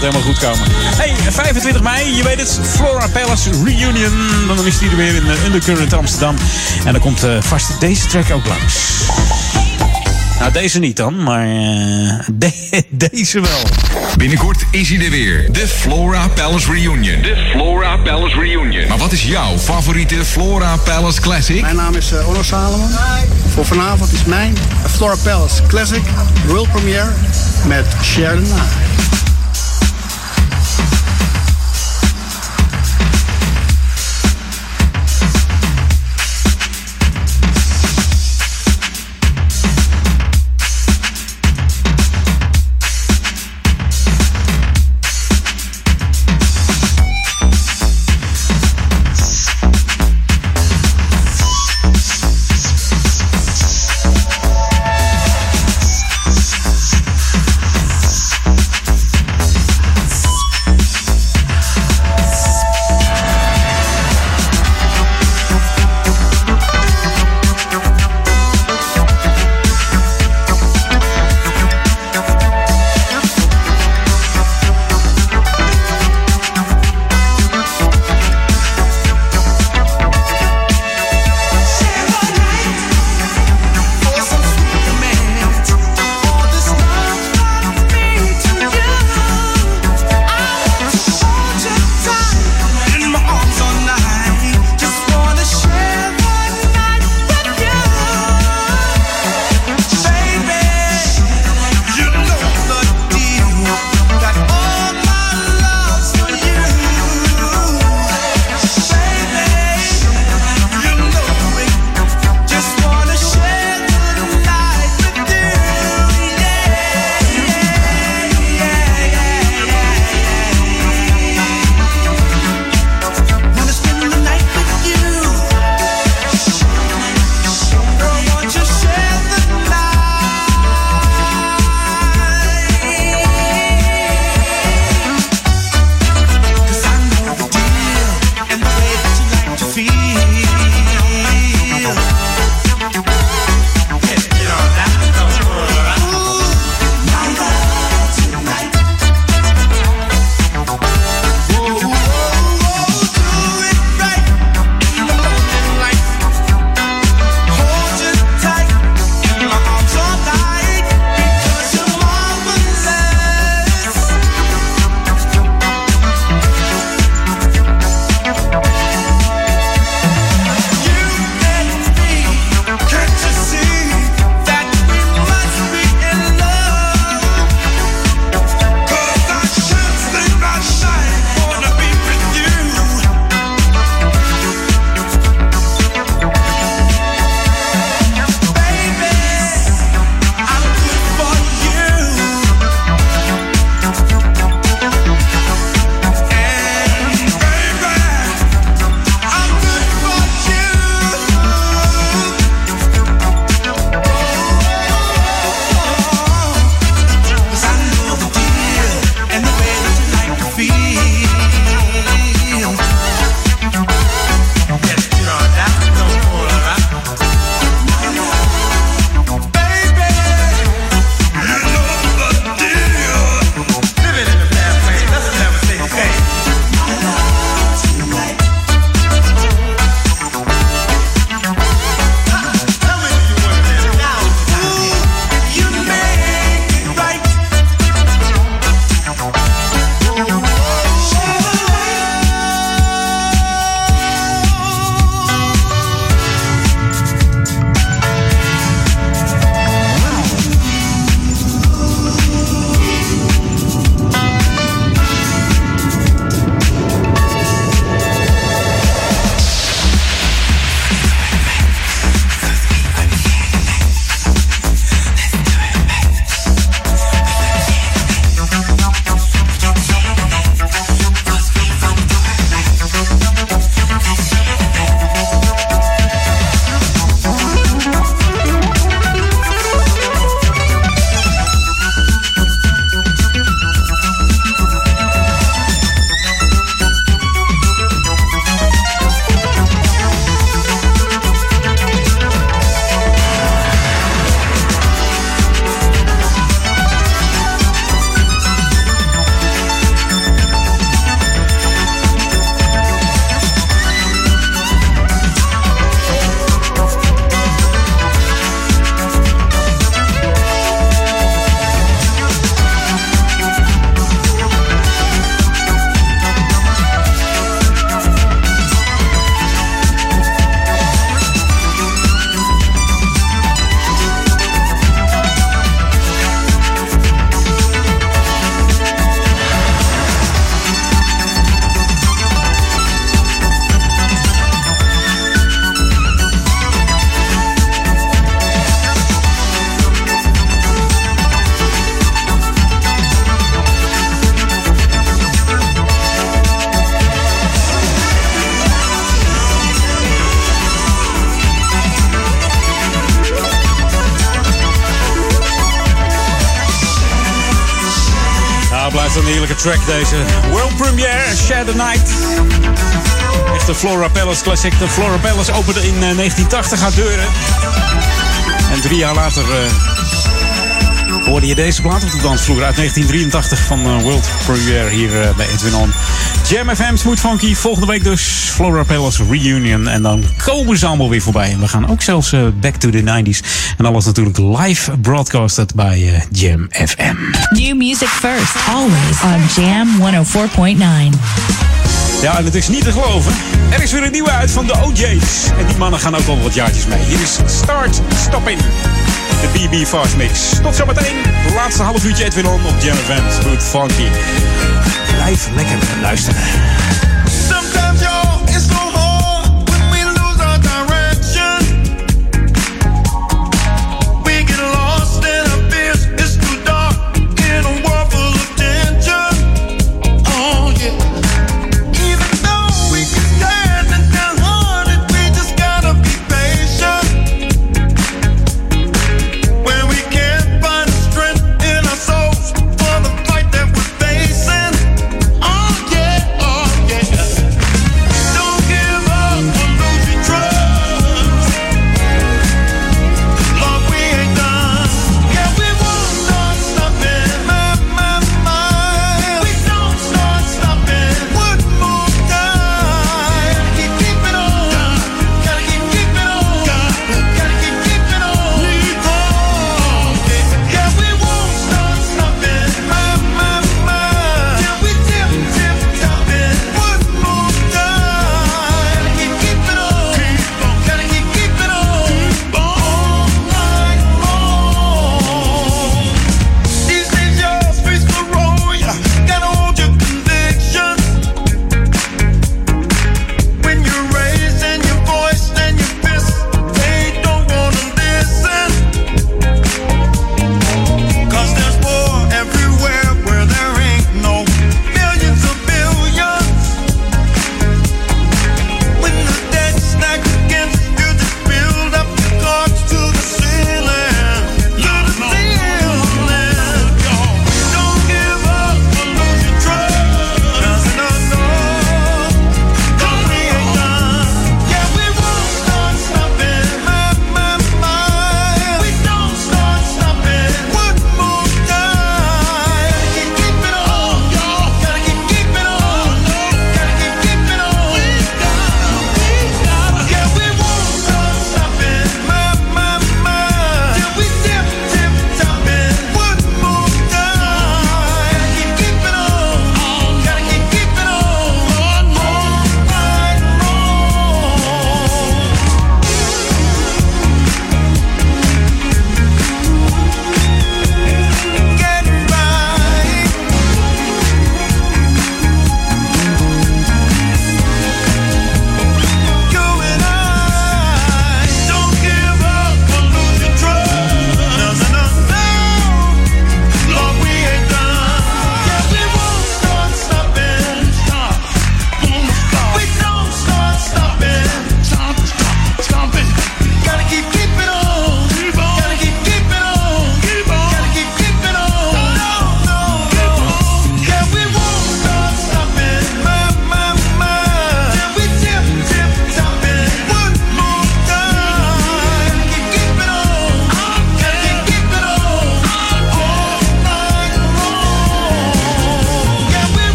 gaat helemaal goed komen. Hey, 25 mei, je weet het, Flora Palace Reunion. Dan is die er weer in de Undercurrent Amsterdam. En dan komt uh, vast deze track ook langs. Nou, deze niet dan, maar uh, [LAUGHS] de deze wel. Binnenkort is hij er weer. De Flora Palace Reunion. De Flora Palace Reunion. Maar wat is jouw favoriete Flora Palace Classic? Mijn naam is uh, Onno Salomon. Voor vanavond is mijn Flora Palace Classic World Premiere met Share track deze. World premiere, Shadow Night. Echte Flora Palace classic. De Flora Palace opende in eh, 1980 haar deuren. En drie jaar later uh, hoorde je deze plaat op de dansvloer uit 1983 van eh, World Premiere hier bij Edwin On. Jam FM Smooth Funky. Volgende week dus Flora Palace Reunion. En dan komen ze allemaal weer voorbij. En we gaan ook zelfs back to the 90s. En alles natuurlijk live broadcasted bij eh, Jam FM. New music first, always on Jam 104.9. Ja, en het is niet te geloven. Er is weer een nieuwe uit van de OJ's. En die mannen gaan ook al wat jaartjes mee. Hier is Start Stopping. De BB Fast Mix. Tot zometeen. Laatste half uurtje Edwin On op Jam FM, Goed funky. Blijf lekker luisteren.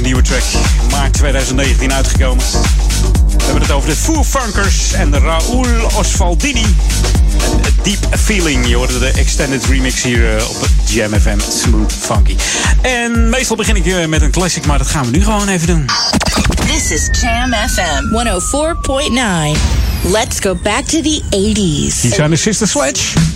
een nieuwe track. Maart 2019 uitgekomen. We hebben het over de Foo Funkers en Raoul Osvaldini. En Deep Feeling. Je hoorde de extended remix hier eh, op Jam FM Smooth Funky. En meestal begin ik eh, met een classic, maar dat gaan we nu gewoon even doen. This is Jam FM 104.9. Let's go back to the 80s. Hier zijn de Sister Sledge.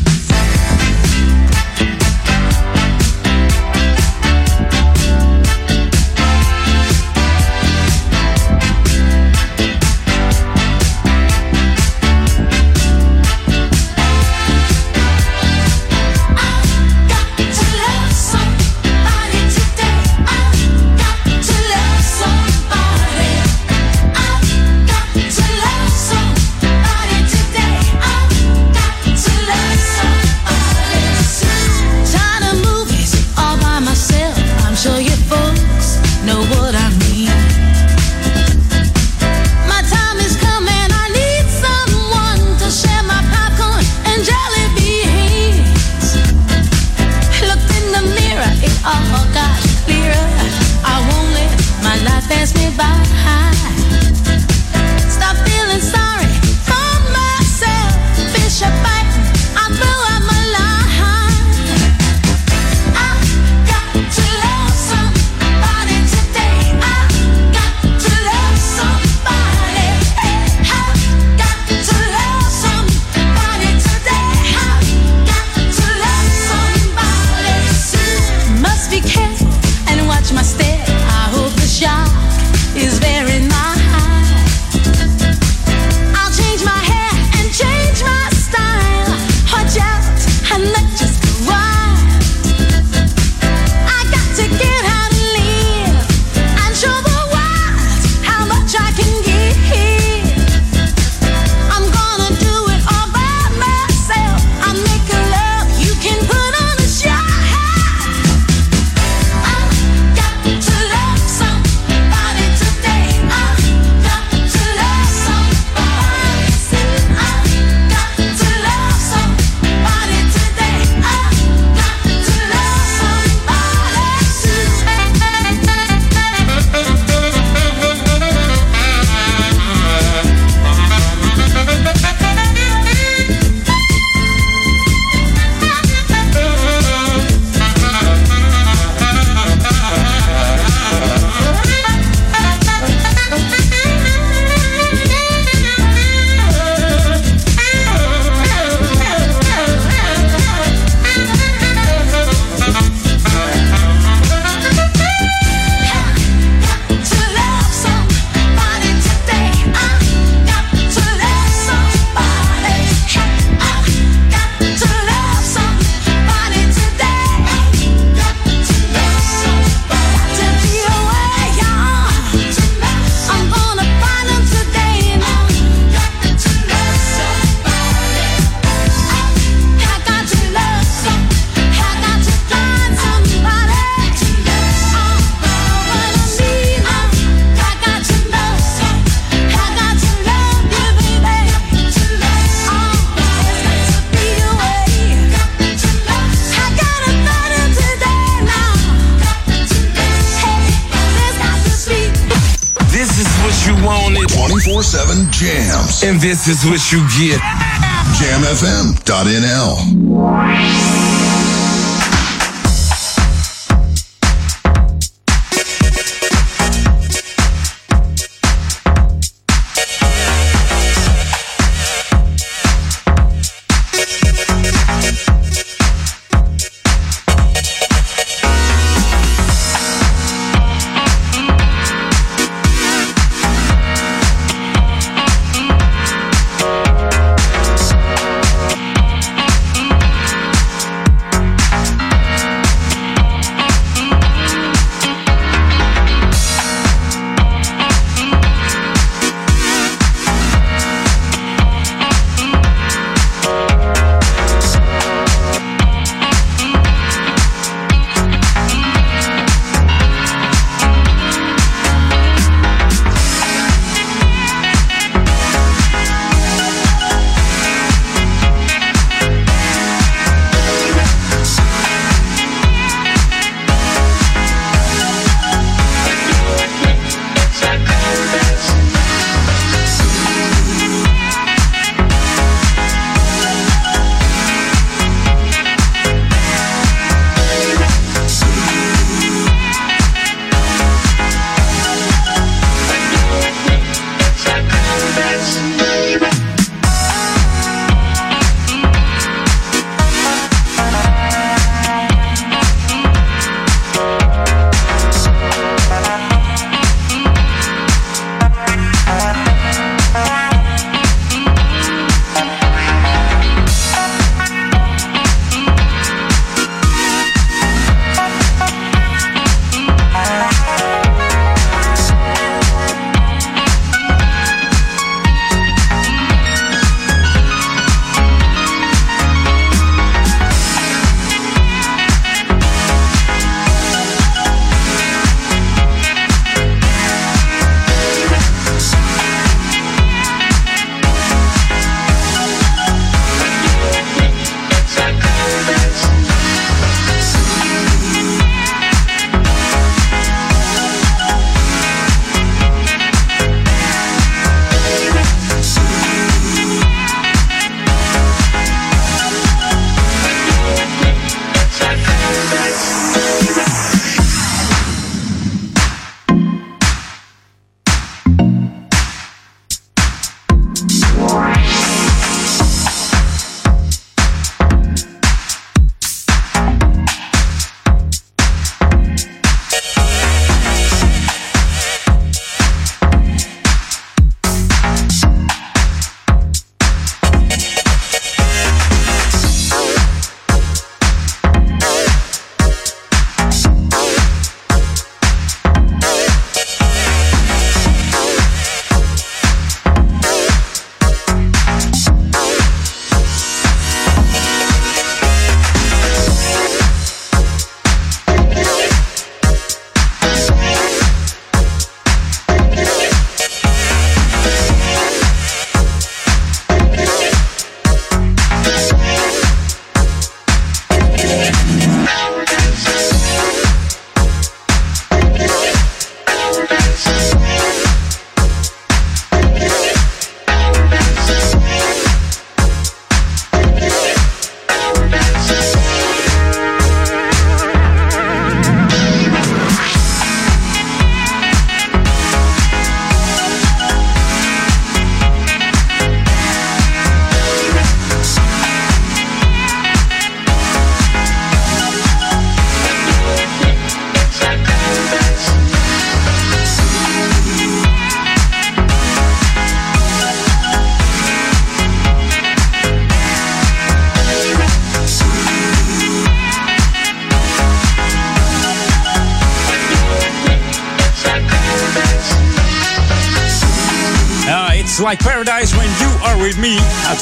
is what you get.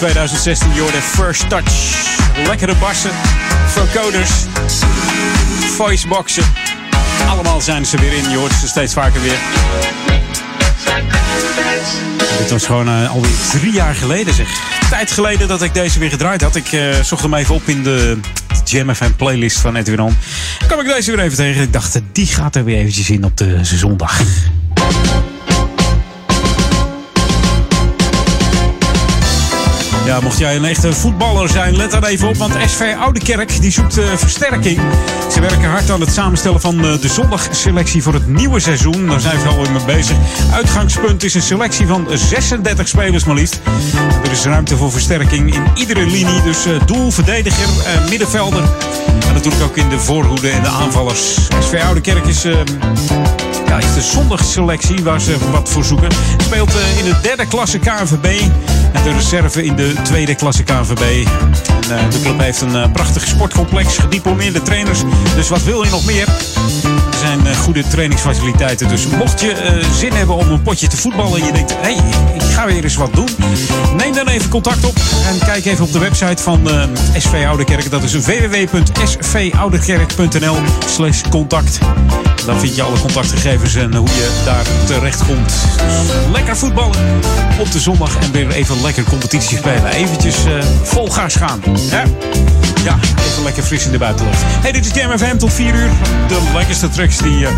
2016. Jordan First Touch. Lekkere bassen, vocoders, voiceboxen. Allemaal zijn ze weer in. Je hoort ze steeds vaker weer. Dit was gewoon eh, alweer drie jaar geleden zeg. Tijd geleden dat ik deze weer gedraaid had. Ik eh, zocht hem even op in de JamfM playlist van Edwin On. Kom ik deze weer even tegen. Ik dacht, eh, die gaat er weer eventjes in op de zondag. Ja, mocht jij een echte voetballer zijn, let dan even op. Want SV Oudekerk die zoekt uh, versterking. Ze werken hard aan het samenstellen van uh, de zondagselectie voor het nieuwe seizoen. Daar zijn ze al mee bezig. Uitgangspunt is een selectie van 36 spelers maar liefst. Er is ruimte voor versterking in iedere linie. Dus uh, doel, verdediger, middenvelder. En natuurlijk ook in de voorhoede en de aanvallers. SV Oudekerk is ja, is de zondagselectie waar ze wat voor zoeken. Speelt in de derde klasse KNVB. En de reserve in de tweede klasse KNVB. En, uh, de club heeft een uh, prachtig sportcomplex, gediplomeerde trainers. Dus wat wil je nog meer? Zijn uh, goede trainingsfaciliteiten. Dus mocht je zin hebben om een potje te voetballen en je denkt, hé, hey, ik ga weer eens wat doen. Neem dan even contact op en kijk even op de website van SV Ouderkerk. Dat is www.svouderkerk.nl slash contact. Dan vind je alle contactgegevens en hoe je daar terecht komt. Dus lekker voetballen op de zondag en weer even lekker competitie spelen. Eventjes uh, vol gaan. Hè? Ja, even lekker fris in de buitenlucht. Hey, dit is Jam FM tot 4 uur. De lekkerste die uh,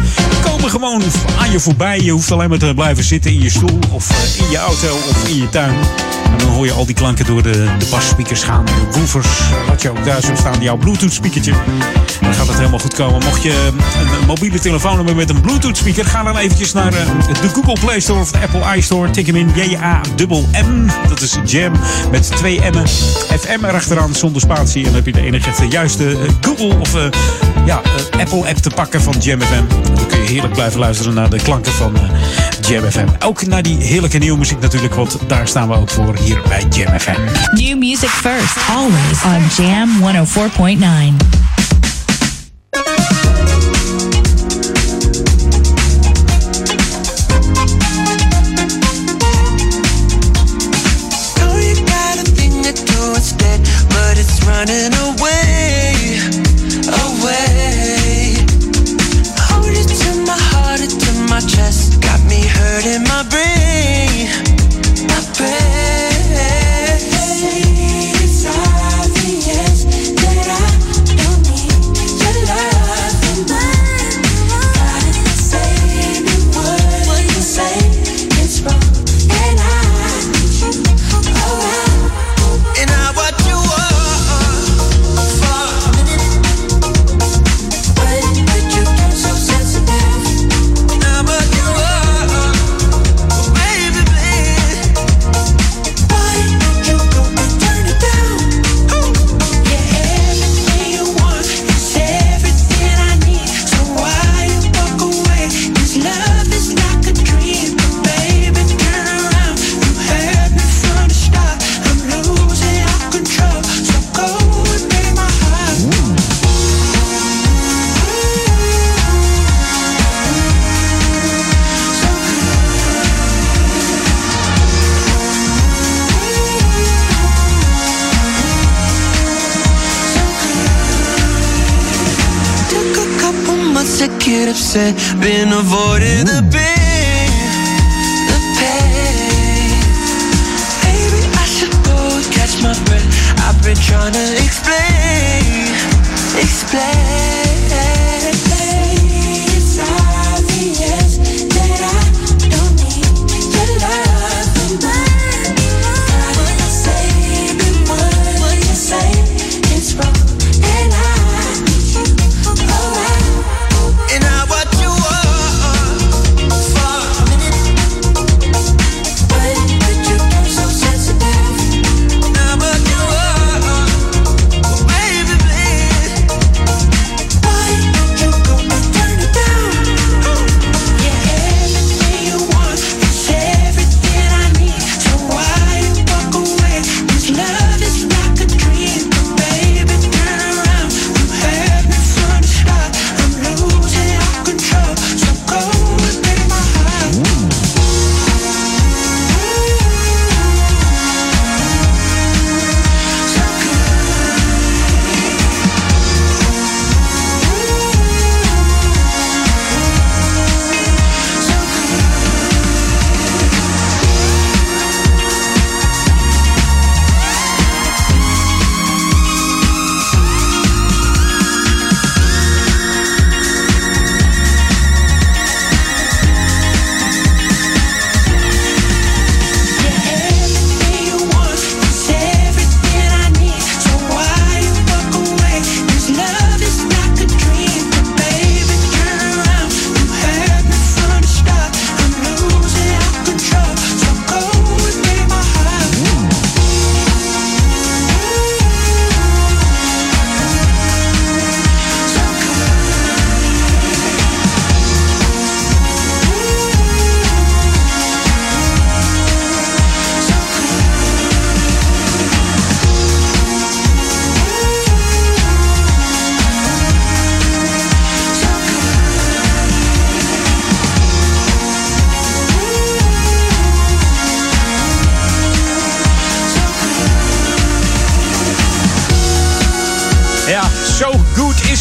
komen gewoon aan je voorbij. Je hoeft alleen maar te blijven zitten in je stoel of uh, in je auto of in je tuin. En dan hoor je al die klanken door de, de basspeakers gaan. De woofers, wat je ook thuis hebt staan. Jouw Bluetooth speakertje. Dan gaat het helemaal goed komen. Mocht je een mobiele telefoon hebben met een Bluetooth speaker. Ga dan eventjes naar de Google Play Store of de Apple iStore. Tik hem in J-A-M-M. Dat is Jam met twee M'en. FM erachteraan zonder spatie. En dan heb je de enige juiste Google of ja, Apple app te pakken van Jam Dan kun je heerlijk blijven luisteren naar de klanken van Jam FM. Ook naar die heerlijke nieuwe muziek natuurlijk. Want daar staan we ook voor hier bij Jam FM. New music first, always on Jam 104.9.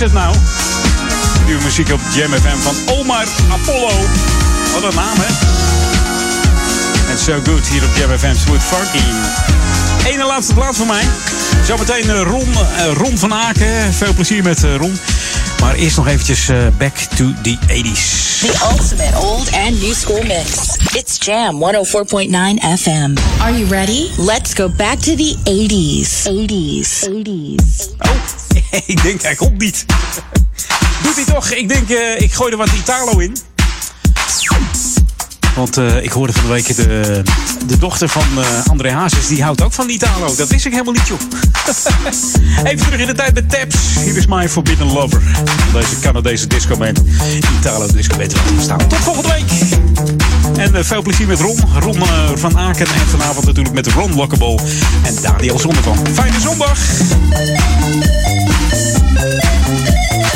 het nou? Nieuwe muziek op Jam FM van Omar Apollo. Wat een naam, hè? En So Good hier op Jam FM Smooth Funky. Ene laatste plaats voor mij. Zometeen eh, Ron, eh, Ron van Aken. Veel plezier met eh, Ron. Maar eerst nog eventjes back to the 80s. The ultimate old and new school mix. It's Jam 104.9 FM. Are you ready? Let's go back to the 80s. 80s. 80s. [LAUGHS] Ik denk hij komt niet. [LAUGHS] Doet hij toch? Ik denk, eh, ik gooi er wat Italo in. Want eh, ik hoorde van de week de, de dochter van eh, André Hazes, die houdt ook van Italo. Dat wist ik helemaal niet, joh. [LAUGHS] Even terug in de tijd met Taps. Hier is My Forbidden Lover. Deze Canadese disco-band. Italo disco-band laten staan. Tot volgende week. En veel plezier met Ron. Ron van Aken. En vanavond natuurlijk met Ron Lockable en Daniel Zondervan. Fijne zondag. Thank you.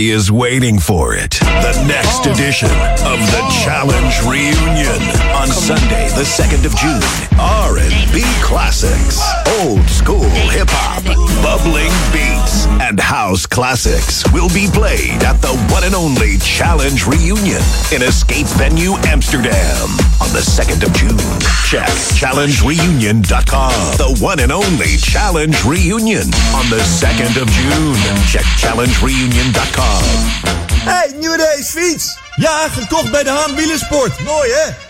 Everybody is waiting for it. The next oh. edition of the oh. Challenge Reunion the 2nd of June. R&B classics, old school hip hop, bubbling beats, and house classics will be played at the one and only Challenge Reunion in Escape Venue Amsterdam on the 2nd of June. Check challengereunion.com. The one and only Challenge Reunion on the 2nd of June. Check challengereunion.com. Hey, nieuwe racefiets! Ja, gekocht bij de Haan Wielersport. Mooi hè?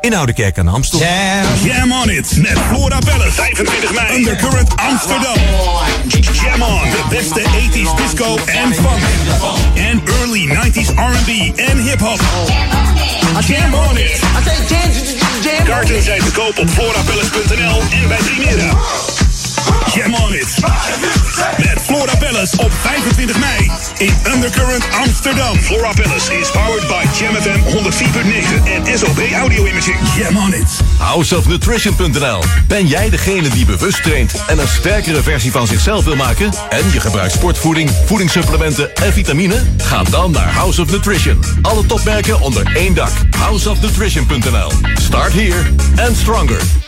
in Oudekerk aan de Amstel. Jam on it met Flora Palace. 25 mei. Undercurrent Amsterdam. Jam on. De beste 80s disco en funk. En early 90s R&B en hip-hop. Jam on it. Kaarten zijn te koop op florapalace.nl en bij Primera. Jam on it. Met Flora Palace op 25 mei in Undercurrent Amsterdam. Flora Palace is powered by Jam FM 104.9 en SOB Audio Imaging. Jam on it. Houseofnutrition.nl. Ben jij degene die bewust traint en een sterkere versie van zichzelf wil maken? En je gebruikt sportvoeding, voedingssupplementen en vitamine? Ga dan naar House of Nutrition. Alle topmerken onder één dak. Houseofnutrition.nl. Start here and stronger.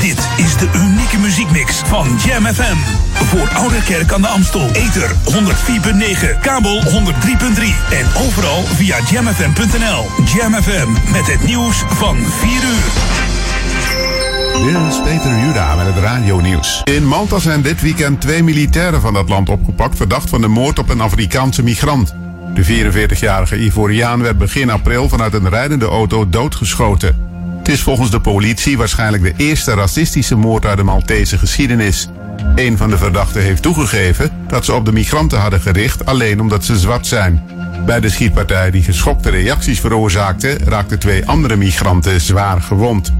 Dit is de unieke muziekmix van Jam FM. Voor Ouderkerk aan de Amstel. Ether 104.9, kabel 103.3 en overal via jamfm.nl. Jam FM met het nieuws van 4 uur. Dit is Peter Juda met het radio-nieuws. In Malta zijn dit weekend twee militairen van dat land opgepakt... verdacht van de moord op een Afrikaanse migrant. De 44-jarige Ivoriaan werd begin april vanuit een rijdende auto doodgeschoten. Is volgens de politie waarschijnlijk de eerste racistische moord uit de Maltese geschiedenis. Een van de verdachten heeft toegegeven dat ze op de migranten hadden gericht alleen omdat ze zwart zijn. Bij de schietpartij die geschokte reacties veroorzaakte, raakten twee andere migranten zwaar gewond.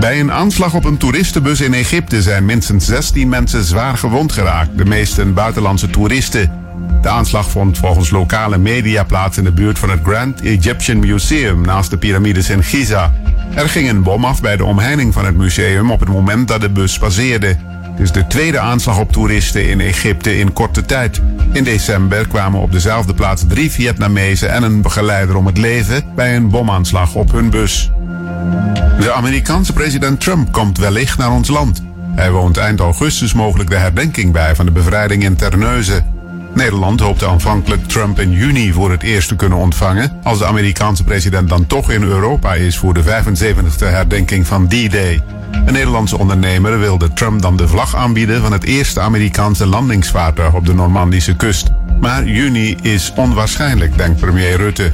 Bij een aanslag op een toeristenbus in Egypte zijn minstens 16 mensen zwaar gewond geraakt, de meesten buitenlandse toeristen. De aanslag vond volgens lokale media plaats in de buurt van het Grand Egyptian Museum naast de piramides in Giza. Er ging een bom af bij de omheining van het museum op het moment dat de bus passeerde. Het is de tweede aanslag op toeristen in Egypte in korte tijd. In december kwamen op dezelfde plaats drie Vietnamezen en een begeleider om het leven bij een bomaanslag op hun bus. De Amerikaanse president Trump komt wellicht naar ons land. Hij woont eind augustus mogelijk de herdenking bij van de bevrijding in Terneuzen. Nederland hoopte aanvankelijk Trump in juni voor het eerst te kunnen ontvangen, als de Amerikaanse president dan toch in Europa is voor de 75e herdenking van D-Day. Een Nederlandse ondernemer wilde Trump dan de vlag aanbieden van het eerste Amerikaanse landingsvaartuig op de Normandische kust. Maar juni is onwaarschijnlijk, denkt premier Rutte.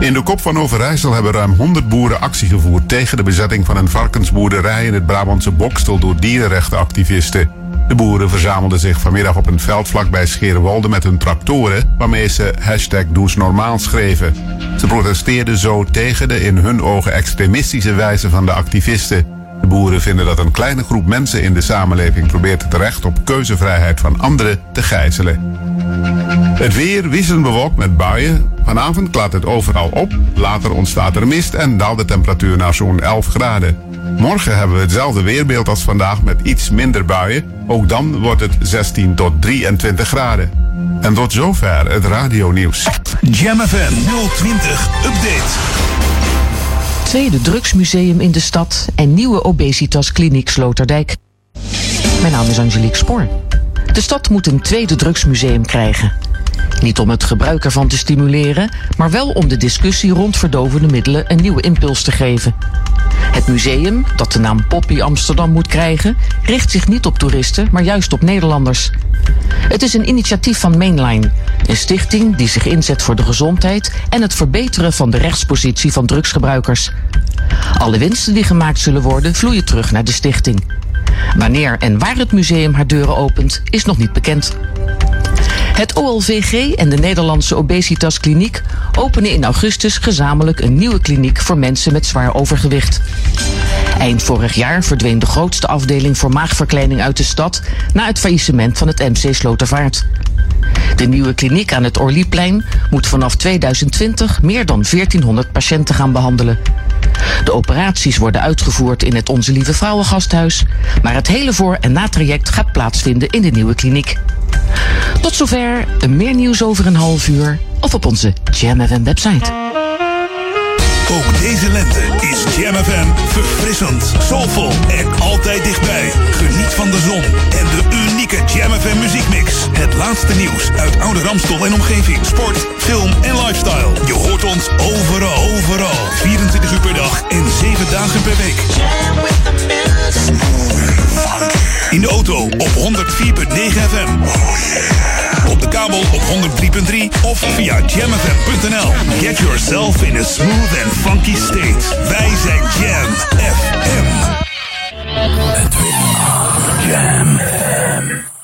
In de kop van Overijssel hebben ruim 100 boeren actie gevoerd tegen de bezetting van een varkensboerderij in het Brabantse Bokstel door dierenrechtenactivisten. De boeren verzamelden zich vanmiddag op een veld vlakbij Scherenwolde met hun tractoren, waarmee ze hashtag Does Normaal schreven. Ze protesteerden zo tegen de in hun ogen extremistische wijze van de activisten. Boeren vinden dat een kleine groep mensen in de samenleving probeert het recht op keuzevrijheid van anderen te gijzelen. Het weer wisselend bewolkt met buien. Vanavond klaart het overal op. Later ontstaat er mist en daalt de temperatuur naar zo'n 11 graden. Morgen hebben we hetzelfde weerbeeld als vandaag met iets minder buien. Ook dan wordt het 16 tot 23 graden. En tot zover het radionieuws. Jam FM 020 Update. Tweede drugsmuseum in de stad en nieuwe obesitaskliniek Sloterdijk. Mijn naam is Angelique Spoor. De stad moet een tweede drugsmuseum krijgen. Niet om het gebruik ervan te stimuleren, maar wel om de discussie rond verdovende middelen een nieuwe impuls te geven. Het museum, dat de naam Poppy Amsterdam moet krijgen, richt zich niet op toeristen, maar juist op Nederlanders. Het is een initiatief van Mainline, een stichting die zich inzet voor de gezondheid en het verbeteren van de rechtspositie van drugsgebruikers. Alle winsten die gemaakt zullen worden, vloeien terug naar de stichting. Wanneer en waar het museum haar deuren opent, is nog niet bekend. Het OLVG en de Nederlandse Obesitaskliniek openen in augustus gezamenlijk een nieuwe kliniek voor mensen met zwaar overgewicht. Eind vorig jaar verdween de grootste afdeling voor maagverkleining uit de stad na het faillissement van het MC Slotervaart. De nieuwe kliniek aan het Orlieplein moet vanaf 2020 meer dan 1400 patiënten gaan behandelen. De operaties worden uitgevoerd in het Onze Lieve Vrouwengasthuis, maar het hele voor- en natraject gaat plaatsvinden in de nieuwe kliniek. Tot zover, meer nieuws over een half uur of op onze Jam website. Ook deze lente is Jam FM verfrissend, soulvol en altijd dichtbij. Geniet van de zon en de unieke Jam FM muziekmix. Het laatste nieuws uit oude Ramstol en omgeving. Sport, film en lifestyle. Je hoort ons overal, overal. 24 uur per dag en 7 dagen per week. In de auto op 104.9 FM. Op de kabel op 103.3 of via jamfm.nl. Get yourself in a smooth and funky state. Wij zijn Jam FM. Jam FM.